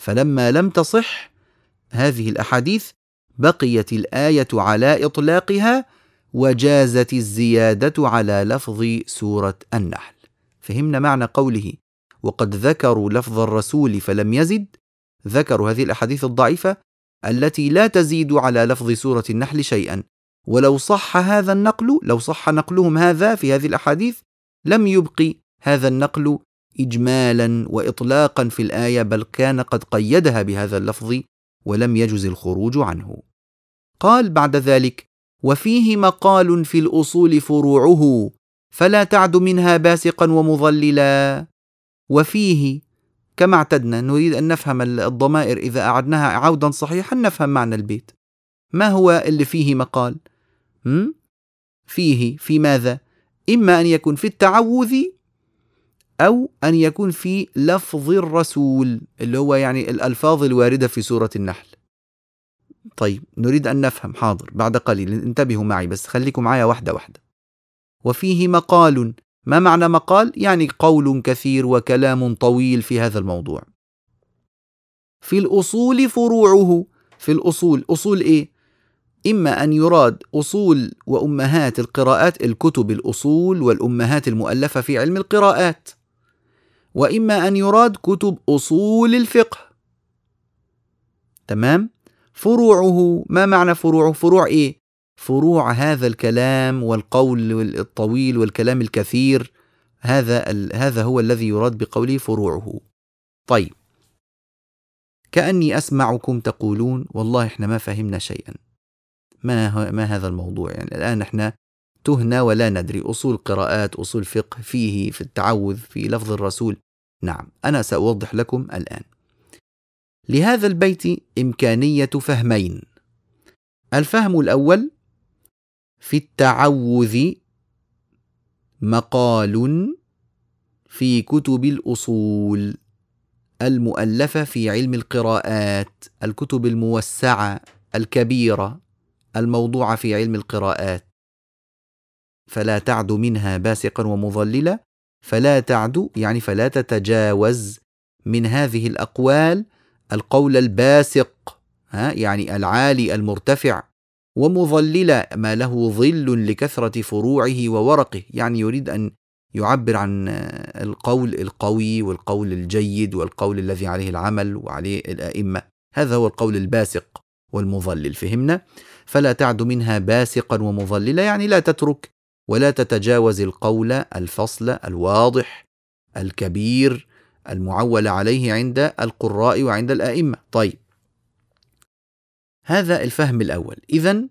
فلما لم تصح هذه الأحاديث بقيت الآية على إطلاقها وجازت الزيادة على لفظ سورة النحل. فهمنا معنى قوله وقد ذكروا لفظ الرسول فلم يزد ذكروا هذه الأحاديث الضعيفة التي لا تزيد على لفظ سورة النحل شيئا. ولو صح هذا النقل لو صح نقلهم هذا في هذه الأحاديث لم يبقي هذا النقل اجمالا واطلاقا في الآية بل كان قد قيدها بهذا اللفظ ولم يجز الخروج عنه. قال بعد ذلك وفيه مقال في الأصول فروعه فلا تعد منها باسقا ومضللا وفيه كما اعتدنا نريد أن نفهم الضمائر إذا أعدناها عودا صحيحا نفهم معنى البيت. ما هو اللي فيه مقال؟ م? فيه في ماذا؟ إما أن يكون في التعوذ أو أن يكون في لفظ الرسول اللي هو يعني الألفاظ الواردة في سورة النحل. طيب نريد أن نفهم. حاضر بعد قليل انتبهوا معي بس خليكم معايا واحدة واحدة. وفيه مقال ما معنى مقال؟ يعني قول كثير وكلام طويل في هذا الموضوع. في الأصول فروعه، في الأصول، أصول إيه؟ إما أن يراد أصول وأمهات القراءات الكتب الأصول والأمهات المؤلفة في علم القراءات. وإما أن يراد كتب أصول الفقه. تمام؟ فروعه، ما معنى فروعه؟ فروع إيه؟ فروع هذا الكلام والقول الطويل والكلام الكثير هذا هذا هو الذي يراد بقوله فروعه. طيب. كأني أسمعكم تقولون والله إحنا ما فهمنا شيئا. ما ما هذا الموضوع يعني؟ الآن إحنا تهنا ولا ندري. أصول قراءات أصول فقه فيه في التعوذ في لفظ الرسول. نعم أنا سأوضح لكم الآن. لهذا البيت إمكانية فهمين. الفهم الأول في التعوذ مقال في كتب الأصول المؤلفة في علم القراءات الكتب الموسعة الكبيرة الموضوعة في علم القراءات. فلا تعد منها باسقا ومضللا فلا تعد يعني فلا تتجاوز من هذه الأقوال القول الباسق ها يعني العالي المرتفع. ومظللا ما له ظل لكثرة فروعه وورقه. يعني يريد أن يعبر عن القول القوي والقول الجيد والقول الذي عليه العمل وعليه الأئمة. هذا هو القول الباسق والمظلل فهمنا؟ فلا تعد منها باسقا ومظللا يعني لا تترك ولا تتجاوز القول الفصل الواضح الكبير المعول عليه عند القراء وعند الأئمة. طيب هذا الفهم الأول. إذا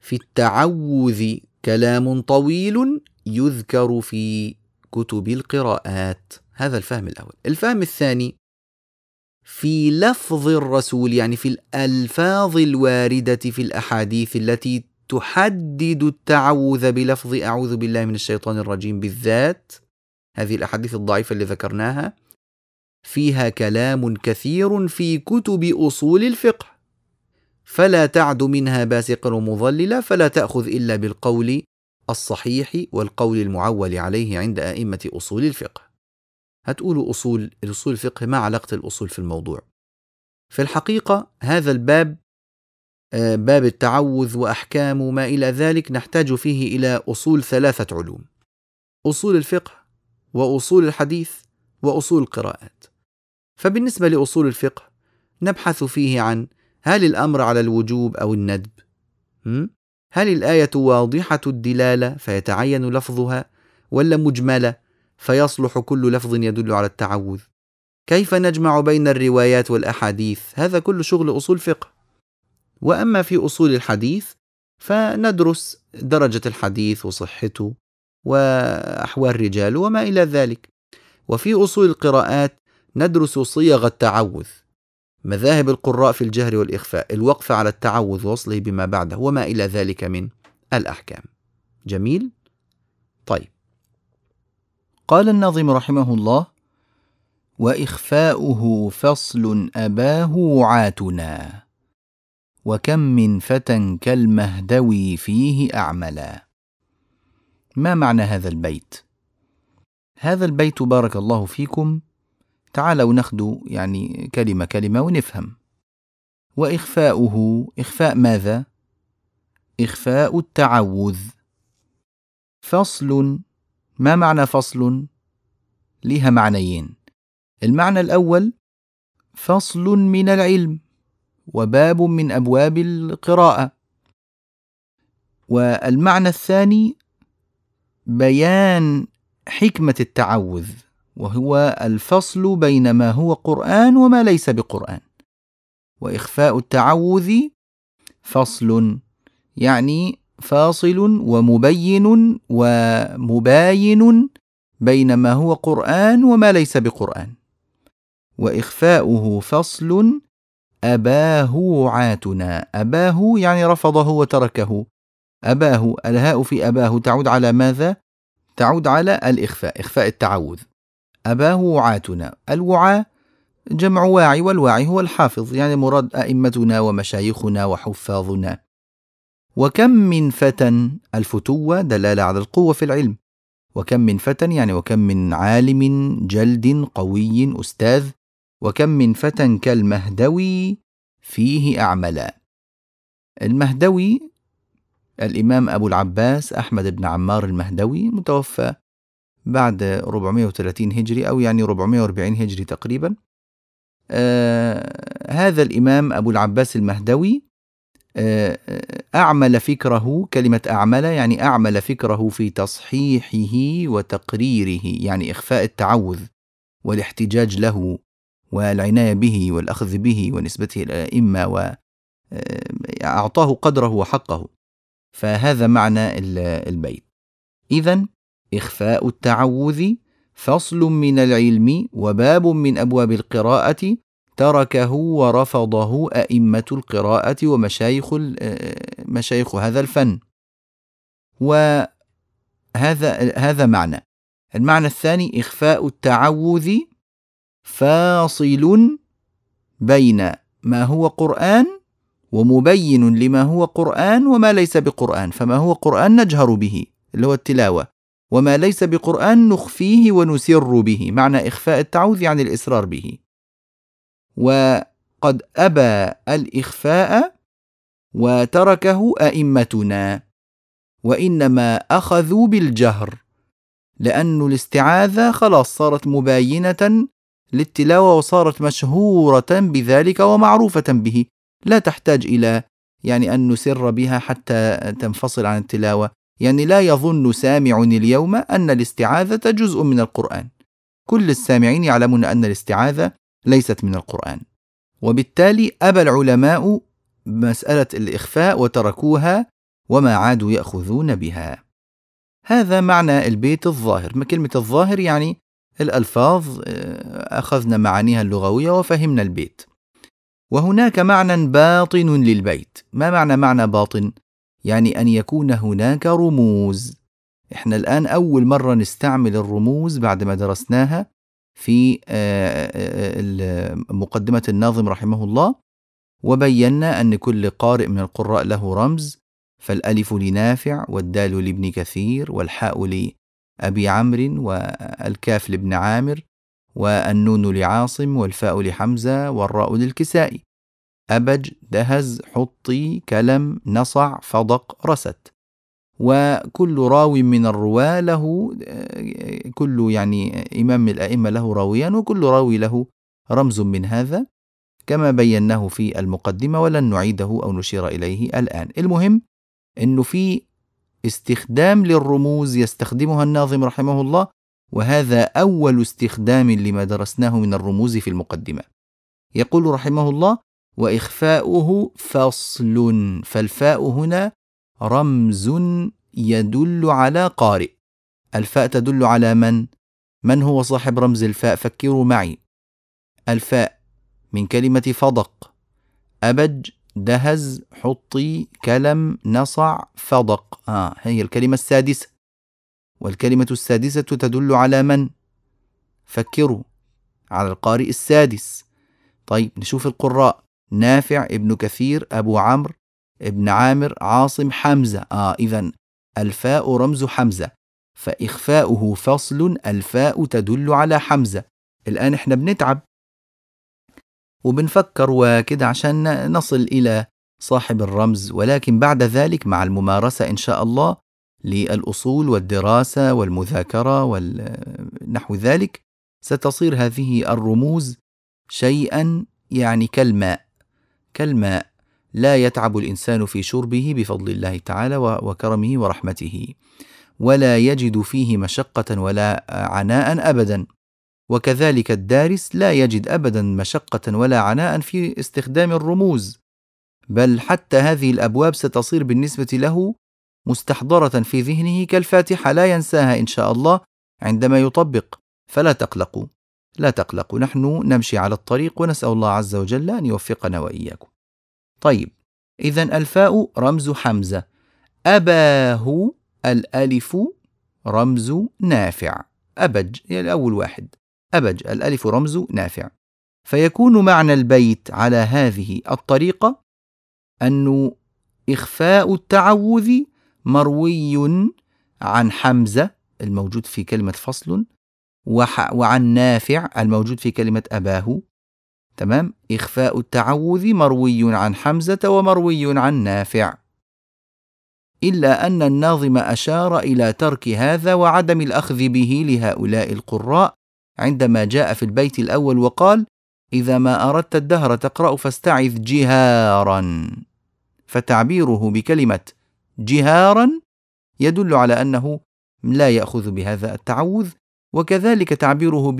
في التعوذ كلام طويل يذكر في كتب القراءات. هذا الفهم الأول. الفهم الثاني في لفظ الرسول يعني في الألفاظ الواردة في الأحاديث التي تحدد التعوذ بلفظ أعوذ بالله من الشيطان الرجيم بالذات هذه الأحاديث الضعيفة اللي ذكرناها فيها كلام كثير في كتب أصول الفقه. فلا تعد منها باسقا ومضللا فلا تأخذ إلا بالقول الصحيح والقول المعول عليه عند أئمة أصول الفقه. هتقولوا أصول الأصول الفقه ما علاقة الأصول في الموضوع؟ في الحقيقة هذا الباب آه، باب التعوذ وأحكام وما إلى ذلك نحتاج فيه إلى أصول ثلاثة علوم أصول الفقه وأصول الحديث وأصول القراءات. فبالنسبة لأصول الفقه نبحث فيه عن هل الأمر على الوجوب أو الندب؟ هل الآية واضحة الدلالة فيتعين لفظها ولا مجملة فيصلح كل لفظ يدل على التعوذ؟ كيف نجمع بين الروايات والأحاديث؟ هذا كل شغل أصول فقه. وأما في أصول الحديث فندرس درجة الحديث وصحته وأحوال رجاله وما إلى ذلك. وفي أصول القراءات ندرس صيغ التعوذ مذاهب القراء في الجهر والإخفاء الوقف على التعوذ وصله بما بعده وما إلى ذلك من الأحكام جميل؟ طيب قال الناظم رحمه الله وإخفاؤه فصل أباه وعاتنا وكم من فتى كالمهدوي فيه أعملا ما معنى هذا البيت؟ هذا البيت بارك الله فيكم تعالوا ناخذ يعني كلمة كلمة ونفهم. وإخفاؤه إخفاء ماذا؟ إخفاء التعوذ. فصل ما معنى فصل؟ لها معنيين. المعنى الأول فصل من العلم وباب من أبواب القراءة. والمعنى الثاني بيان حكمة التعوذ. وهو الفصل بين ما هو قرآن وما ليس بقرآن. وإخفاء التعوذ فصل يعني فاصل ومبين ومباين بين ما هو قرآن وما ليس بقرآن. وإخفاؤه فصل أباه وعاتنا أباه يعني رفضه وتركه. أباه الهاء في أباه تعود على ماذا؟ تعود على الإخفاء إخفاء التعوذ. أباه وعاتنا. الوعاء جمع واعي والواعي هو الحافظ يعني مراد أئمتنا ومشايخنا وحفاظنا. وكم من فتى الفتوة دلالة على القوة في العلم. وكم من فتى يعني وكم من عالم جلد قوي أستاذ. وكم من فتى كالمهدوي فيه أعملا المهدوي الإمام أبو العباس أحمد بن عمار المهدوي متوفى بعد 430 هجري أو يعني 440 هجري تقريبا. آه هذا الإمام أبو العباس المهدوي آه أعمل فكره كلمة أعمل يعني أعمل فكره في تصحيحه وتقريره يعني إخفاء التعوذ والاحتجاج له والعناية به والأخذ به ونسبته إلى الأئمة وأعطاه آه، قدره وحقه. فهذا معنى البيت. إذا إخفاء التعوذ فصل من العلم وباب من أبواب القراءة تركه ورفضه أئمة القراءة ومشايخ مشايخ هذا الفن. وهذا هذا معنى. المعنى الثاني إخفاء التعوذ فاصل بين ما هو قرآن ومبين لما هو قرآن وما ليس بقرآن، فما هو قرآن نجهر به اللي هو التلاوة، وما ليس بقرآن نخفيه ونسر به معنى إخفاء التعوذ يعني الإسرار به. وقد أبى الإخفاء وتركه أئمتنا وإنما أخذوا بالجهر لأن الاستعاذة خلاص صارت مباينة للتلاوة وصارت مشهورة بذلك ومعروفة به. لا تحتاج إلى يعني أن نسر بها حتى تنفصل عن التلاوة. يعني لا يظن سامع اليوم أن الاستعاذة جزء من القرآن. كل السامعين يعلمون أن الاستعاذة ليست من القرآن. وبالتالي أبى العلماء مسألة الإخفاء وتركوها وما عادوا يأخذون بها. هذا معنى البيت الظاهر. ما كلمة الظاهر يعني الألفاظ آه، أخذنا معانيها اللغوية وفهمنا البيت. وهناك معنى باطن للبيت. ما معنى معنى باطن؟ يعني أن يكون هناك رموز. إحنا الآن أول مرة نستعمل الرموز بعد ما درسناها في آه، آه، مقدمة الناظم رحمه الله وبينا أن كل قارئ من القراء له رمز فالألف لنافع والدال لابن كثير والحاء لأبي عمرو والكاف لابن عامر والنون لعاصم والفاء لحمزة والراء للكسائي. أبج دهز حطي كلم نصع فضق رست. وكل راوي من الرواة له كل يعني إمام الأئمة له راويا وكل راوي له رمز من هذا كما بيناه في المقدمة ولن نعيده أو نشير إليه الآن. المهم أنه في استخدام للرموز يستخدمها الناظم رحمه الله وهذا أول استخدام لما درسناه من الرموز في المقدمة. يقول رحمه الله وإخفاؤه فصل فالفاء هنا رمز يدل على قارئ. الفاء تدل على من؟ من هو صاحب رمز الفاء؟ فكروا معي. الفاء من كلمة فضق. أبج دهز حطي كلم نصع فضق. آه هي الكلمة السادسة. والكلمة السادسة تدل على من؟ فكروا على القارئ السادس. طيب نشوف القراء. نافع ابن كثير أبو عمرو ابن عامر عاصم حمزة. آه إذا الفاء رمز حمزة فإخفاؤه فصل الفاء تدل على حمزة. الآن إحنا بنتعب وبنفكر وكده عشان نصل إلى صاحب الرمز. ولكن بعد ذلك مع الممارسة إن شاء الله للأصول والدراسة والمذاكرة ونحو ذلك ستصير هذه الرموز شيئا يعني كالماء. كالماء. لا يتعب الإنسان في شربه بفضل الله تعالى وكرمه ورحمته ولا يجد فيه مشقة ولا عناء ابدا. وكذلك الدارس لا يجد ابدا مشقة ولا عناء في استخدام الرموز. بل حتى هذه الأبواب ستصير بالنسبة له مستحضرة في ذهنه كالفاتحة لا ينساها إن شاء الله عندما يطبق. فلا تقلقوا. لا تقلقوا نحن نمشي على الطريق ونسأل الله عز وجل أن يوفقنا وإياكم. طيب إذا الفاء رمز حمزة. أباه الألف رمز نافع. أبج يعني أول واحد. أبج الألف رمز نافع. فيكون معنى البيت على هذه الطريقة أنه إخفاء التعوذ مروي عن حمزة الموجود في كلمة فصل وعن نافع الموجود في كلمة أباه. تمام؟ إخفاء التعوذ مروي عن حمزة ومروي عن نافع. إلا أن الناظم أشار إلى ترك هذا وعدم الأخذ به لهؤلاء القراء عندما جاء في البيت الأول وقال: إذا ما أردت الدهر تقرأ فاستعذ جهارا. فتعبيره بكلمة جهارا يدل على أنه لا يأخذ بهذا التعوذ وكذلك تعبيره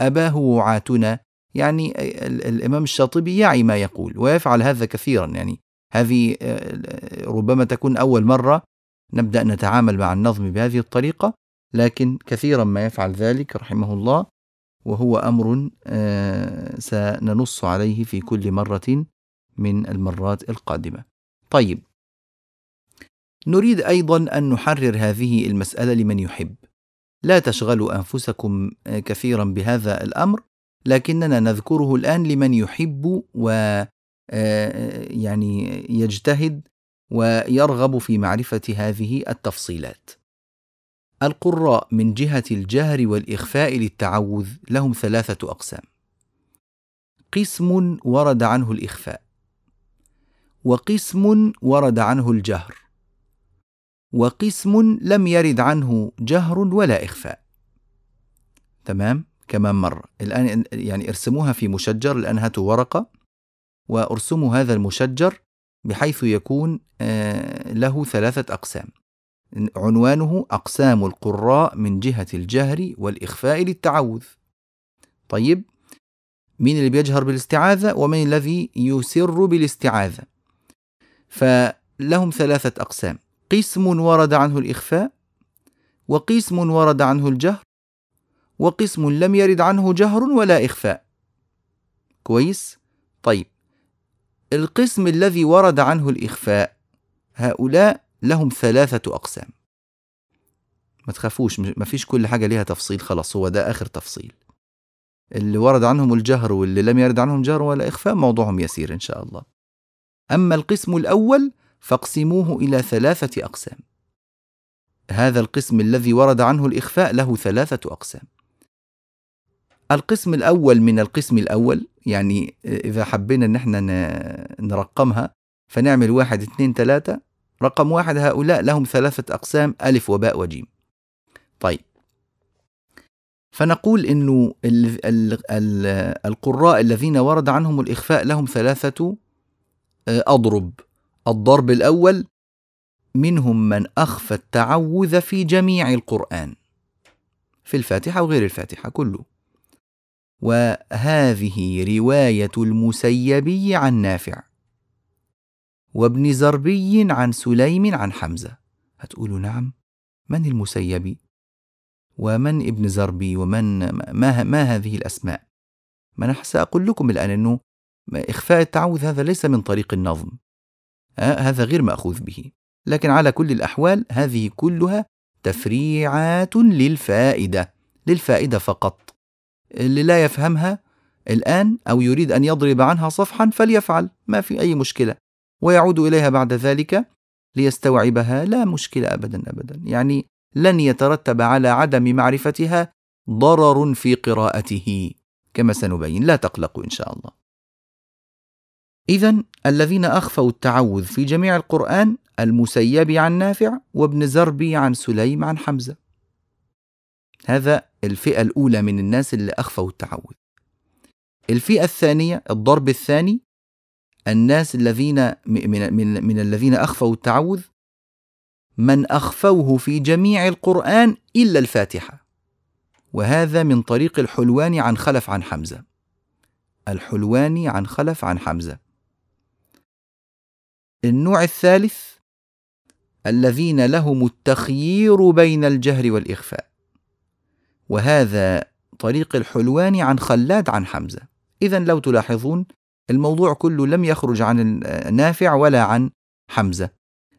بأباه وعاتنا يعني الإمام الشاطبي يعي ما يقول ويفعل هذا كثيرا يعني هذه ربما تكون أول مرة نبدأ نتعامل مع النظم بهذه الطريقة لكن كثيرا ما يفعل ذلك رحمه الله وهو أمر سننص عليه في كل مرة من المرات القادمة. طيب نريد أيضا أن نحرر هذه المسألة لمن يحب. لا تشغلوا أنفسكم آه، كثيرا بهذا الأمر لكننا نذكره الآن لمن يحب و آه، يعني يجتهد ويرغب في معرفة هذه التفصيلات. القراء من جهة الجهر والإخفاء للتعوذ لهم ثلاثة أقسام. قسم ورد عنه الإخفاء، وقسم ورد عنه الجهر، وقسم لم يرد عنه جهر ولا إخفاء. تمام؟ كمان مرة الآن يعني ارسموها في مشجر هاتوا ورقة وارسموا هذا المشجر بحيث يكون آه، له ثلاثة أقسام. عنوانه أقسام القراء من جهة الجهر والإخفاء للتعوذ. طيب مين اللي بيجهر بالاستعاذة ومن الذي يسر بالاستعاذة؟ فلهم ثلاثة أقسام. قسم ورد عنه الإخفاء وقسم ورد عنه الجهر وقسم لم يرد عنه جهر ولا إخفاء. كويس؟ طيب. القسم الذي ورد عنه الإخفاء هؤلاء لهم ثلاثة أقسام. ما تخافوش ما فيش كل حاجة ليها تفصيل خلاص هو ده آخر تفصيل. اللي ورد عنهم الجهر واللي لم يرد عنهم جهر ولا إخفاء موضوعهم يسير إن شاء الله. أما القسم الأول فاقسموه إلى ثلاثة أقسام. هذا القسم الذي ورد عنه الإخفاء له ثلاثة أقسام. القسم الأول من القسم الأول يعني إذا حبينا إن إحنا نرقمها فنعمل واحد اثنين ثلاثة. رقم واحد هؤلاء لهم ثلاثة أقسام ألف وباء وجيم. طيب. فنقول إنه ال ال القراء الذين ورد عنهم الإخفاء لهم ثلاثة آه، أضرب. الضرب الأول منهم من أخفى التعوذ في جميع القرآن. في الفاتحة وغير الفاتحة كله. وهذه رواية المسيبي عن نافع. وابن زربي عن سليم عن حمزة. هتقولوا نعم من المسيبي؟ ومن ابن زربي؟ ومن ما, ما هذه الأسماء؟ ما أنا سأقول لكم الآن أنه إخفاء التعوذ هذا ليس من طريق النظم. هذا غير مأخوذ به. لكن على كل الأحوال هذه كلها تفريعات للفائدة للفائدة فقط. اللي لا يفهمها الآن أو يريد أن يضرب عنها صفحا فليفعل ما في أي مشكلة. ويعود إليها بعد ذلك ليستوعبها لا مشكلة أبدا أبدا. يعني لن يترتب على عدم معرفتها ضرر في قراءته كما سنبين. لا تقلقوا إن شاء الله. اذا الذين أخفوا التعوذ في جميع القرآن المسيب عن نافع وابن زربي عن سليم عن حمزة. هذا الفئة الأولى من الناس اللي أخفوا التعوذ. الفئة الثانية الضرب الثاني الناس الذين من, من, من الذين أخفوا التعوذ من أخفوه في جميع القرآن إلا الفاتحة. وهذا من طريق الحلواني عن خلف عن حمزة. الحلواني عن خلف عن حمزة. النوع الثالث الذين لهم التخيير بين الجهر والإخفاء. وهذا طريق الحلواني عن خلاد عن حمزة. اذا لو تلاحظون الموضوع كله لم يخرج عن نافع ولا عن حمزة.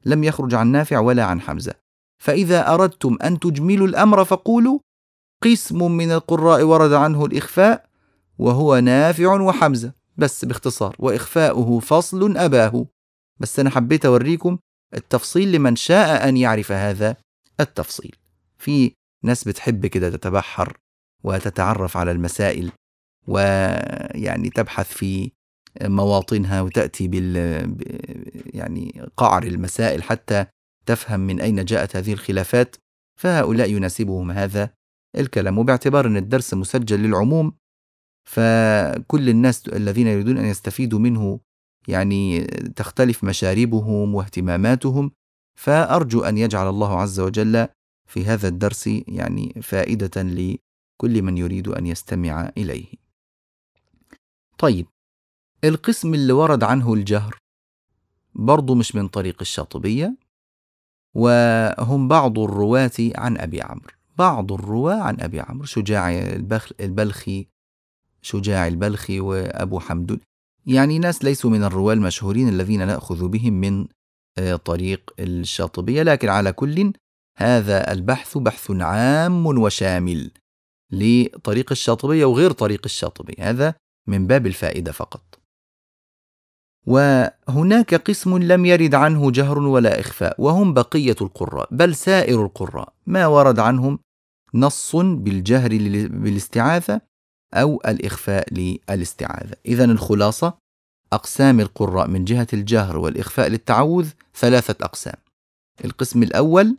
لم يخرج عن نافع ولا عن حمزة. فإذا أردتم أن تجملوا الأمر فقولوا قسم من القراء ورد عنه الإخفاء وهو نافع وحمزة. بس باختصار وإخفاؤه فصل أباه. بس أنا حبيت أوريكم التفصيل لمن شاء أن يعرف هذا التفصيل. في ناس بتحب كده تتبحر وتتعرف على المسائل ويعني تبحث في مواطنها وتأتي بال يعني قعر المسائل حتى تفهم من أين جاءت هذه الخلافات فهؤلاء يناسبهم هذا الكلام. وباعتبار أن الدرس مسجل للعموم فكل الناس الذين يريدون أن يستفيدوا منه يعني تختلف مشاربهم واهتماماتهم فأرجو أن يجعل الله عز وجل في هذا الدرس يعني فائدة لكل من يريد أن يستمع إليه. طيب القسم اللي ورد عنه الجهر برضه مش من طريق الشاطبية وهم بعض الرواة عن أبي عمرو بعض الرواة عن أبي عمرو شجاع البلخي شجاع البلخي وأبو حمدون يعني ناس ليسوا من الرواة المشهورين الذين نأخذ بهم من آه، طريق الشاطبية لكن على كل هذا البحث بحث عام وشامل لطريق الشاطبية وغير طريق الشاطبية هذا من باب الفائدة فقط. وهناك قسم لم يرد عنه جهر ولا إخفاء وهم بقية القراء بل سائر القراء. ما ورد عنهم نص بالجهر بالاستعاذة أو الإخفاء للاستعاذة. إذا الخلاصة أقسام القراء من جهة الجهر والإخفاء للتعوذ ثلاثة أقسام. القسم الأول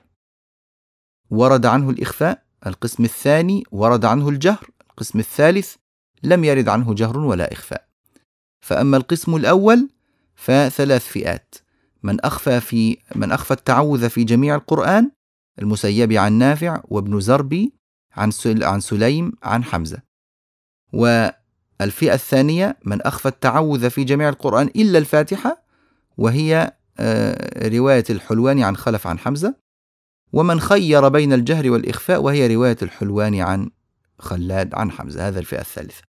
ورد عنه الإخفاء القسم الثاني ورد عنه الجهر القسم الثالث لم يرد عنه جهر ولا إخفاء. فأما القسم الأول فثلاث فئات من أخفى في من أخفى التعوذ في جميع القرآن المسيب عن نافع وابن زربي عن عن سليم عن حمزة. والفئة الثانية من أخفى التعوذ في جميع القرآن إلا الفاتحة وهي آه، رواية الحلواني عن خلف عن حمزة. ومن خير بين الجهر والإخفاء وهي رواية الحلواني عن خلاد عن حمزة. هذا الفئة الثالثة.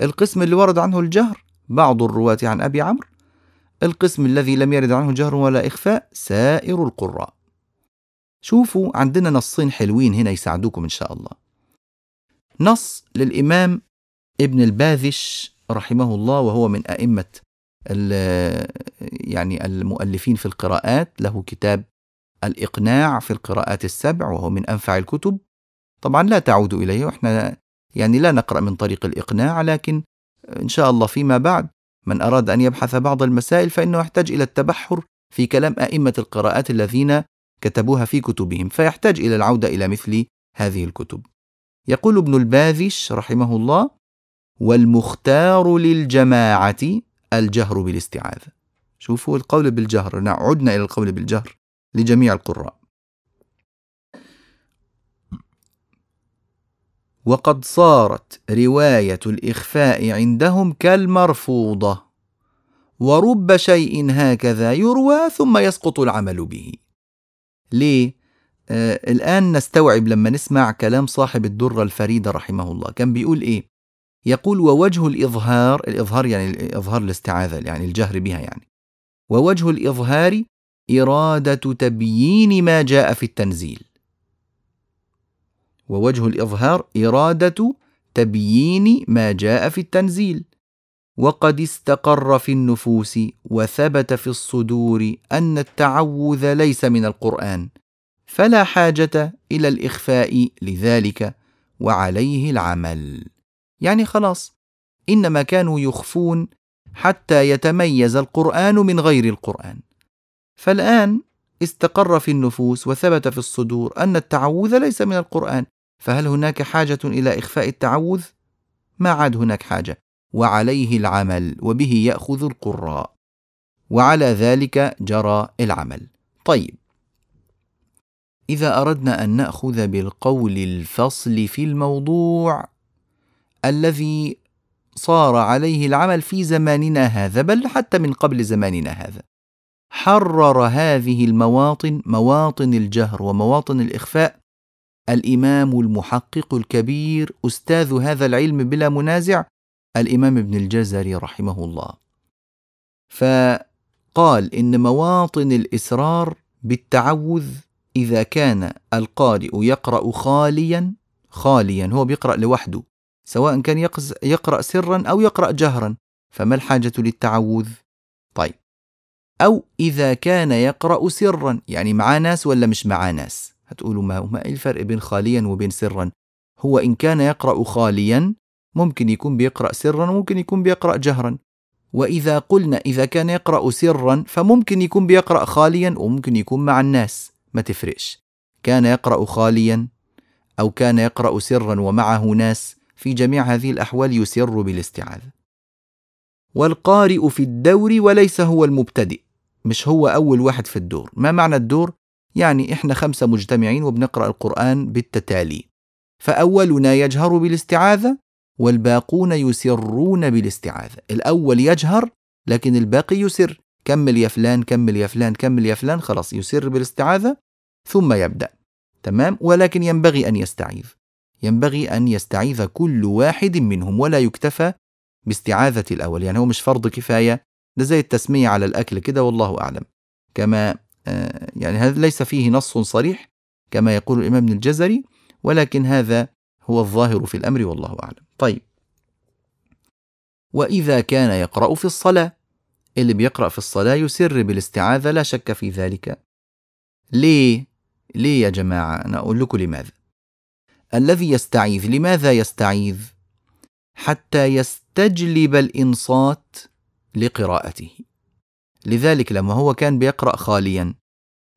القسم اللي ورد عنه الجهر بعض الرواة عن أبي عمرو. القسم الذي لم يرد عنه جهر ولا إخفاء سائر القراء. شوفوا عندنا نصين حلوين هنا يساعدوكم إن شاء الله. نص للإمام ابن الباذش رحمه الله وهو من أئمة يعني المؤلفين في القراءات له كتاب الإقناع في القراءات السبع وهو من أنفع الكتب. طبعا لا تعود إليه وإحنا يعني لا نقرأ من طريق الإقناع لكن إن شاء الله فيما بعد من أراد أن يبحث بعض المسائل فإنه يحتاج إلى التبحر في كلام أئمة القراءات الذين كتبوها في كتبهم فيحتاج إلى العودة إلى مثل هذه الكتب. يقول ابن الباذش رحمه الله والمختار للجماعة الجهر بالاستعاذة. شوفوا القول بالجهر عدنا إلى القول بالجهر لجميع القراء. وقد صارت رواية الإخفاء عندهم كالمرفوضة ورب شيء هكذا يروى ثم يسقط العمل به. ليه؟ آه الآن نستوعب لما نسمع كلام صاحب الدرة الفريدة رحمه الله. كان بيقول إيه؟ يقول ووجه الإظهار الإظهار يعني إظهار الاستعاذة يعني الجهر بها يعني. ووجه الإظهار إرادة تبيين ما جاء في التنزيل. ووجه الإظهار إرادة تبيين ما جاء في التنزيل. وقد استقر في النفوس وثبت في الصدور أن التعوذ ليس من القرآن. فلا حاجة إلى الإخفاء لذلك وعليه العمل. يعني خلاص إنما كانوا يخفون حتى يتميز القرآن من غير القرآن. فالآن استقر في النفوس وثبت في الصدور أن التعوذ ليس من القرآن. فهل هناك حاجة إلى إخفاء التعوذ؟ ما عاد هناك حاجة. وعليه العمل وبه يأخذ القراء. وعلى ذلك جرى العمل. طيب إذا أردنا أن نأخذ بالقول الفصل في الموضوع الذي صار عليه العمل في زماننا هذا بل حتى من قبل زماننا هذا. حرر هذه المواطن مواطن الجهر ومواطن الإخفاء الإمام المحقق الكبير أستاذ هذا العلم بلا منازع الإمام ابن الجزري رحمه الله. فقال إن مواطن الإسرار بالتعوذ إذا كان القارئ يقرأ خاليا خاليا هو بيقرأ لوحده سواء كان يقرأ سرا أو يقرأ جهرا فما الحاجة للتعوذ؟ طيب. أو إذا كان يقرأ سرا يعني مع ناس ولا مش مع ناس؟ هتقولوا ما, ما إيه الفرق بين خاليا وبين سرا؟ هو إن كان يقرأ خاليا ممكن يكون بيقرأ سرا وممكن يكون بيقرأ جهرا. وإذا قلنا إذا كان يقرأ سرا فممكن يكون بيقرأ خاليا وممكن يكون مع الناس. ما تفرقش. كان يقرأ خاليا أو كان يقرأ سرا ومعه ناس في جميع هذه الأحوال يسر بالاستعاذة والقارئ في الدور وليس هو المبتدئ مش هو أول واحد في الدور. ما معنى الدور؟ يعني إحنا خمسة مجتمعين وبنقرأ القرآن بالتتالي. فأولنا يجهر بالاستعاذة والباقون يسرون بالاستعاذة الأول يجهر لكن الباقي يسر. كمل يا فلان كمل يا فلان كمل يا فلان خلاص يسر بالاستعاذة ثم يبدأ. تمام؟ ولكن ينبغي أن يستعيذ. ينبغي أن يستعيذ كل واحد منهم ولا يكتفى باستعاذة الأول. يعني هو مش فرض كفاية. ده زي التسمية على الأكل كده والله أعلم. كما آه، يعني هذا ليس فيه نص صريح كما يقول الإمام ابن الجزري ولكن هذا هو الظاهر في الأمر والله أعلم. طيب. وإذا كان يقرأ في الصلاة. اللي بيقرأ في الصلاة يسر بالاستعاذة لا شك في ذلك ليه؟ ليه يا جماعة؟ أنا أقول لكم لماذا الذي يستعيذ لماذا يستعيذ؟ حتى يستجلب الإنصات لقراءته لذلك لما هو كان بيقرأ خاليا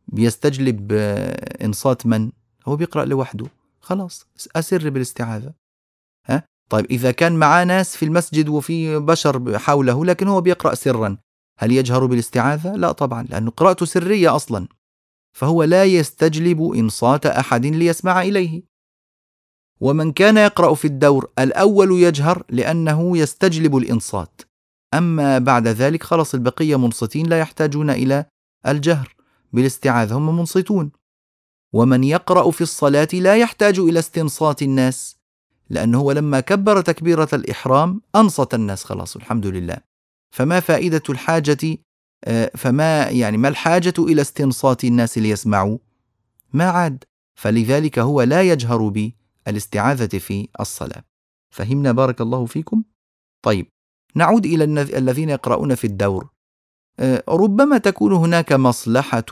بيستجلب إنصات من؟ هو بيقرأ لوحده خلاص أسر بالاستعاذة؟ طيب إذا كان معاه ناس في المسجد وفي بشر حوله لكن هو بيقرأ سرا هل يجهر بالاستعاذة؟ لا طبعا لأنه قراءته سرية أصلا فهو لا يستجلب إنصات أحد ليسمع إليه. ومن كان يقرأ في الدور الأول يجهر لأنه يستجلب الإنصات. أما بعد ذلك خلص البقية منصتين لا يحتاجون إلى الجهر بالاستعاذة هم منصتون. ومن يقرأ في الصلاة لا يحتاج إلى استنصات الناس. لأنه هو لما كبر تكبيرة الإحرام أنصت الناس خلاص الحمد لله. فما فائدة الحاجة آه، فما يعني ما الحاجة إلى استنصات الناس ليسمعوا؟ ما عاد. فلذلك هو لا يجهر بالاستعاذة في الصلاة. فهمنا بارك الله فيكم؟ طيب نعود إلى الذين يقرؤون في الدور. آه، ربما تكون هناك مصلحة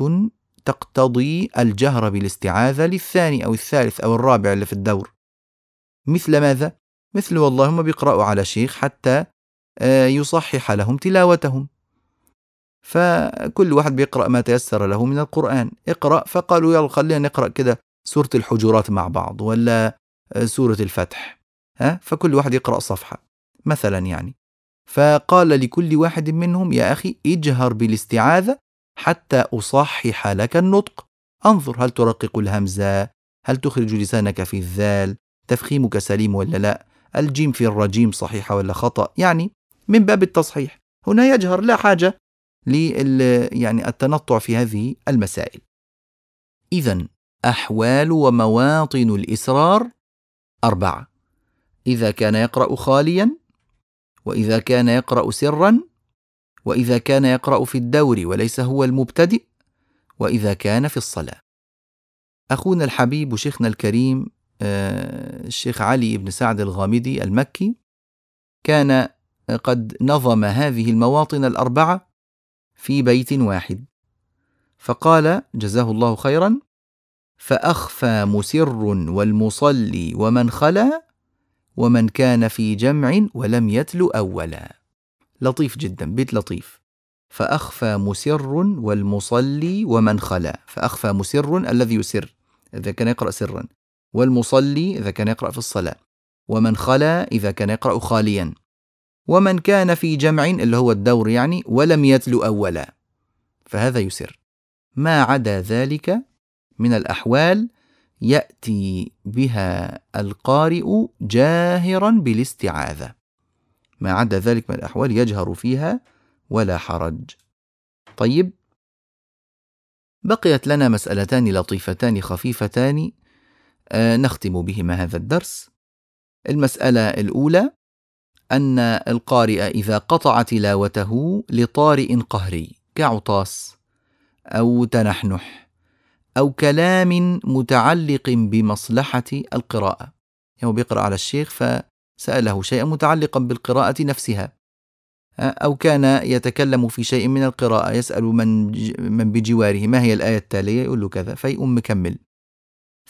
تقتضي الجهر بالاستعاذة للثاني أو الثالث أو الرابع اللي في الدور. مثل ماذا؟ مثل والله هم بيقرأوا على شيخ حتى آه، يصحح لهم تلاوتهم. فكل واحد بيقرأ ما تيسر له من القرآن. اقرأ فقالوا يلا خلينا نقرأ كده سورة الحجرات مع بعض ولا آه، سورة الفتح ها؟ فكل واحد يقرأ صفحة مثلا يعني. فقال لكل واحد منهم يا أخي اجهر بالاستعاذة حتى أصحح لك النطق. انظر هل ترقق الهمزة؟ هل تخرج لسانك في الذال؟ تفخيمك سليم ولا لا؟ الجيم في الرجيم صحيحة ولا خطأ؟ يعني من باب التصحيح. هنا يجهر لا حاجة يعني التنطع في هذه المسائل. إذا أحوال ومواطن الإسرار أربعة. إذا كان يقرأ خاليا وإذا كان يقرأ سرا وإذا كان يقرأ في الدور وليس هو المبتدئ وإذا كان في الصلاة. أخونا الحبيب وشيخنا الكريم الشيخ علي بن سعد الغامدي المكي كان قد نظم هذه المواطن الأربعة في بيت واحد. فقال جزاه الله خيرا. فأخفى مسر والمصلي ومن خلا ومن كان في جمع ولم يتل أولا. لطيف جدا بيت لطيف. فأخفى مسر والمصلي ومن خلا. فأخفى مسر الذي يسر إذا كان يقرأ سرا. والمصلي إذا كان يقرأ في الصلاة ومن خلا إذا كان يقرأ خاليا ومن كان في جمع اللي هو الدور يعني ولم يتلو أولا. فهذا يسر. ما عدا ذلك من الأحوال يأتي بها القارئ جاهرا بالاستعاذة. ما عدا ذلك من الأحوال يجهر فيها ولا حرج. طيب بقيت لنا مسألتان لطيفتان خفيفتان نختم بهما هذا الدرس. المسألة الأولى أن القارئ إذا قطع تلاوته لطارئ قهري كعطاس أو تنحنح أو كلام متعلق بمصلحة القراءة. يعني بيقرأ على الشيخ فسأله شيئا متعلقا بالقراءة نفسها. أو كان يتكلم في شيء من القراءة يسأل من من بجواره ما هي الآية التالية؟ يقول له كذا. فيقوم مكمل.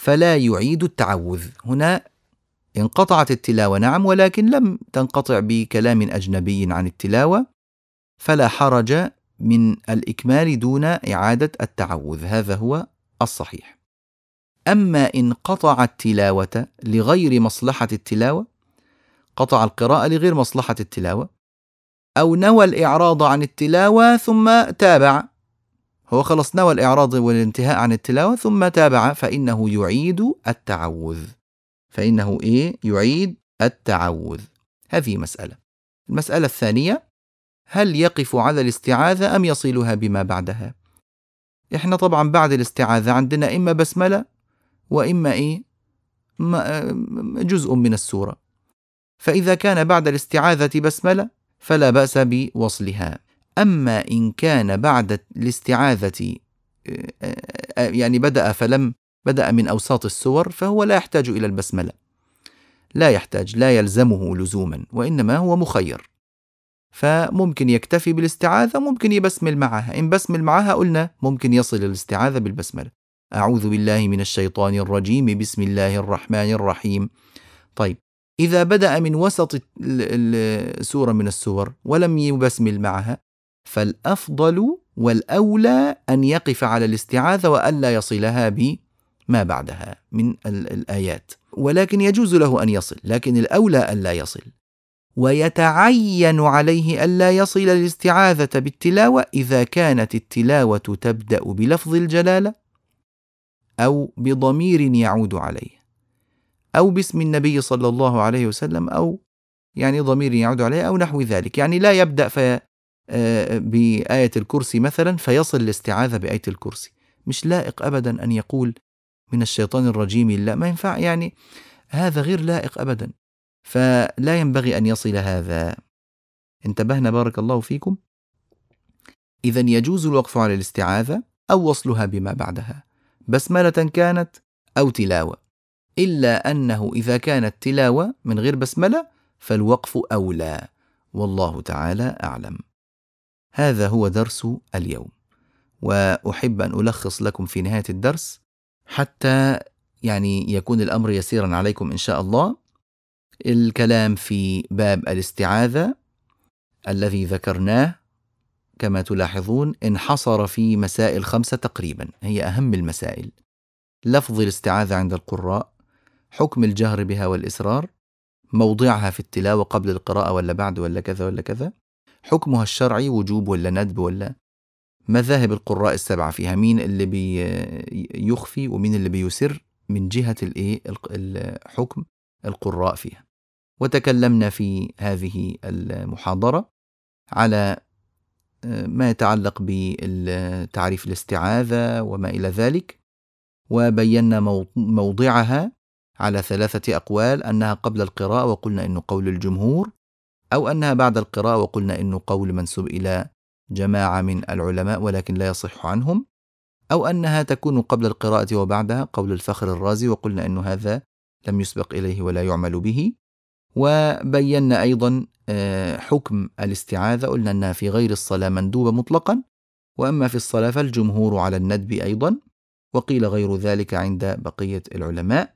فلا يعيد التعوذ. هنا انقطعت التلاوة نعم ولكن لم تنقطع بكلام أجنبي عن التلاوة فلا حرج من الإكمال دون إعادة التعوذ. هذا هو الصحيح. أما إن قطع التلاوة لغير مصلحة التلاوة قطع القراءة لغير مصلحة التلاوة أو نوى الإعراض عن التلاوة ثم تابع هو خلص نوى الإعراض والانتهاء عن التلاوة ثم تابع فإنه يعيد التعوذ. فإنه إيه؟ يعيد التعوذ. هذه مسألة. المسألة الثانية هل يقف على الاستعاذة أم يصلها بما بعدها؟ إحنا طبعا بعد الاستعاذة عندنا إما بسملة وإما إيه؟ جزء من السورة. فإذا كان بعد الاستعاذة بسملة فلا بأس بوصلها. أما إن كان بعد الاستعاذة يعني بدأ فلم بدأ من أوساط السور فهو لا يحتاج إلى البسملة. لا يحتاج لا يلزمه لزوما وإنما هو مخير. فممكن يكتفي بالاستعاذة ممكن يبسمل معها. إن بسمل معها قلنا ممكن يصل الاستعاذة بالبسملة. أعوذ بالله من الشيطان الرجيم. بسم الله الرحمن الرحيم. طيب إذا بدأ من وسط السورة من السور ولم يبسمل معها فالأفضل والأولى أن يقف على الاستعاذة وألا يصلها بما بعدها من الآيات. ولكن يجوز له أن يصل لكن الأولى ألا يصل. ويتعين عليه ألا يصل الاستعاذة بالتلاوة إذا كانت التلاوة تبدأ بلفظ الجلالة أو بضمير يعود عليه أو باسم النبي صلى الله عليه وسلم أو يعني ضمير يعود عليه أو نحو ذلك. يعني لا يبدأ آه، بآية الكرسي مثلا فيصل الاستعاذة بآية الكرسي. مش لائق أبدا أن يقول من الشيطان الرجيم لا ما ينفع يعني هذا غير لائق أبدا. فلا ينبغي أن يصل هذا. انتبهنا بارك الله فيكم. إذا يجوز الوقف على الاستعاذة أو وصلها بما بعدها. بسملة كانت أو تلاوة. إلا أنه إذا كانت تلاوة من غير بسملة فالوقف أولى. والله تعالى أعلم. هذا هو درس اليوم. وأحب أن ألخص لكم في نهاية الدرس حتى يعني يكون الأمر يسيرا عليكم إن شاء الله. الكلام في باب الاستعاذة الذي ذكرناه كما تلاحظون انحصر في مسائل خمسة تقريبا هي أهم المسائل. لفظ الاستعاذة عند القراء حكم الجهر بها والإسرار موضعها في التلاوة قبل القراءة ولا بعد ولا كذا ولا كذا. حكمها الشرعي وجوب ولا ندب ولا مذاهب القراء السبعة فيها؟ مين اللي بيخفي ومين اللي بيسر من جهة الإيه؟ الحكم القراء فيها. وتكلمنا في هذه المحاضرة على آه، ما يتعلق بتعريف الاستعاذة وما إلى ذلك وبينا موضعها على ثلاثة أقوال أنها قبل القراءة وقلنا أنه قول الجمهور أو أنها بعد القراءة وقلنا أنه قول منسوب إلى جماعة من العلماء ولكن لا يصح عنهم أو أنها تكون قبل القراءة وبعدها قول الفخر الرازي وقلنا أن هذا لم يسبق إليه ولا يعمل به. وبينا أيضا آه، حكم الاستعاذة قلنا أنها في غير الصلاة مندوبة مطلقا وأما في الصلاة فالجمهور على الندب أيضا وقيل غير ذلك عند بقية العلماء.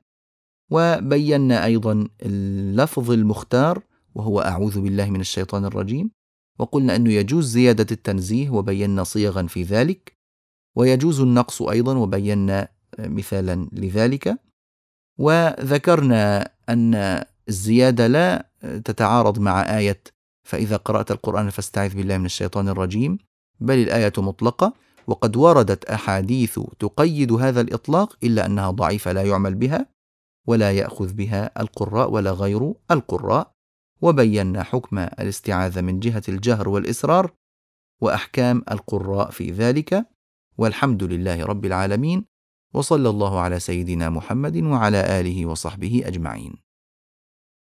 وبينا أيضا اللفظ المختار وهو أعوذ بالله من الشيطان الرجيم. وقلنا أنه يجوز زيادة التنزيه وبينا صيغا في ذلك ويجوز النقص أيضا وبينا مثالا لذلك. وذكرنا أن الزيادة لا تتعارض مع آية فإذا قرأت القرآن فاستعذ بالله من الشيطان الرجيم بل الآية مطلقة. وقد وردت أحاديث تقيد هذا الإطلاق إلا أنها ضعيفة لا يعمل بها ولا يأخذ بها القراء ولا غير القراء. وبينا حكم الاستعاذة من جهة الجهر والإسرار وأحكام القراء في ذلك والحمد لله رب العالمين وصلى الله على سيدنا محمد وعلى آله وصحبه أجمعين.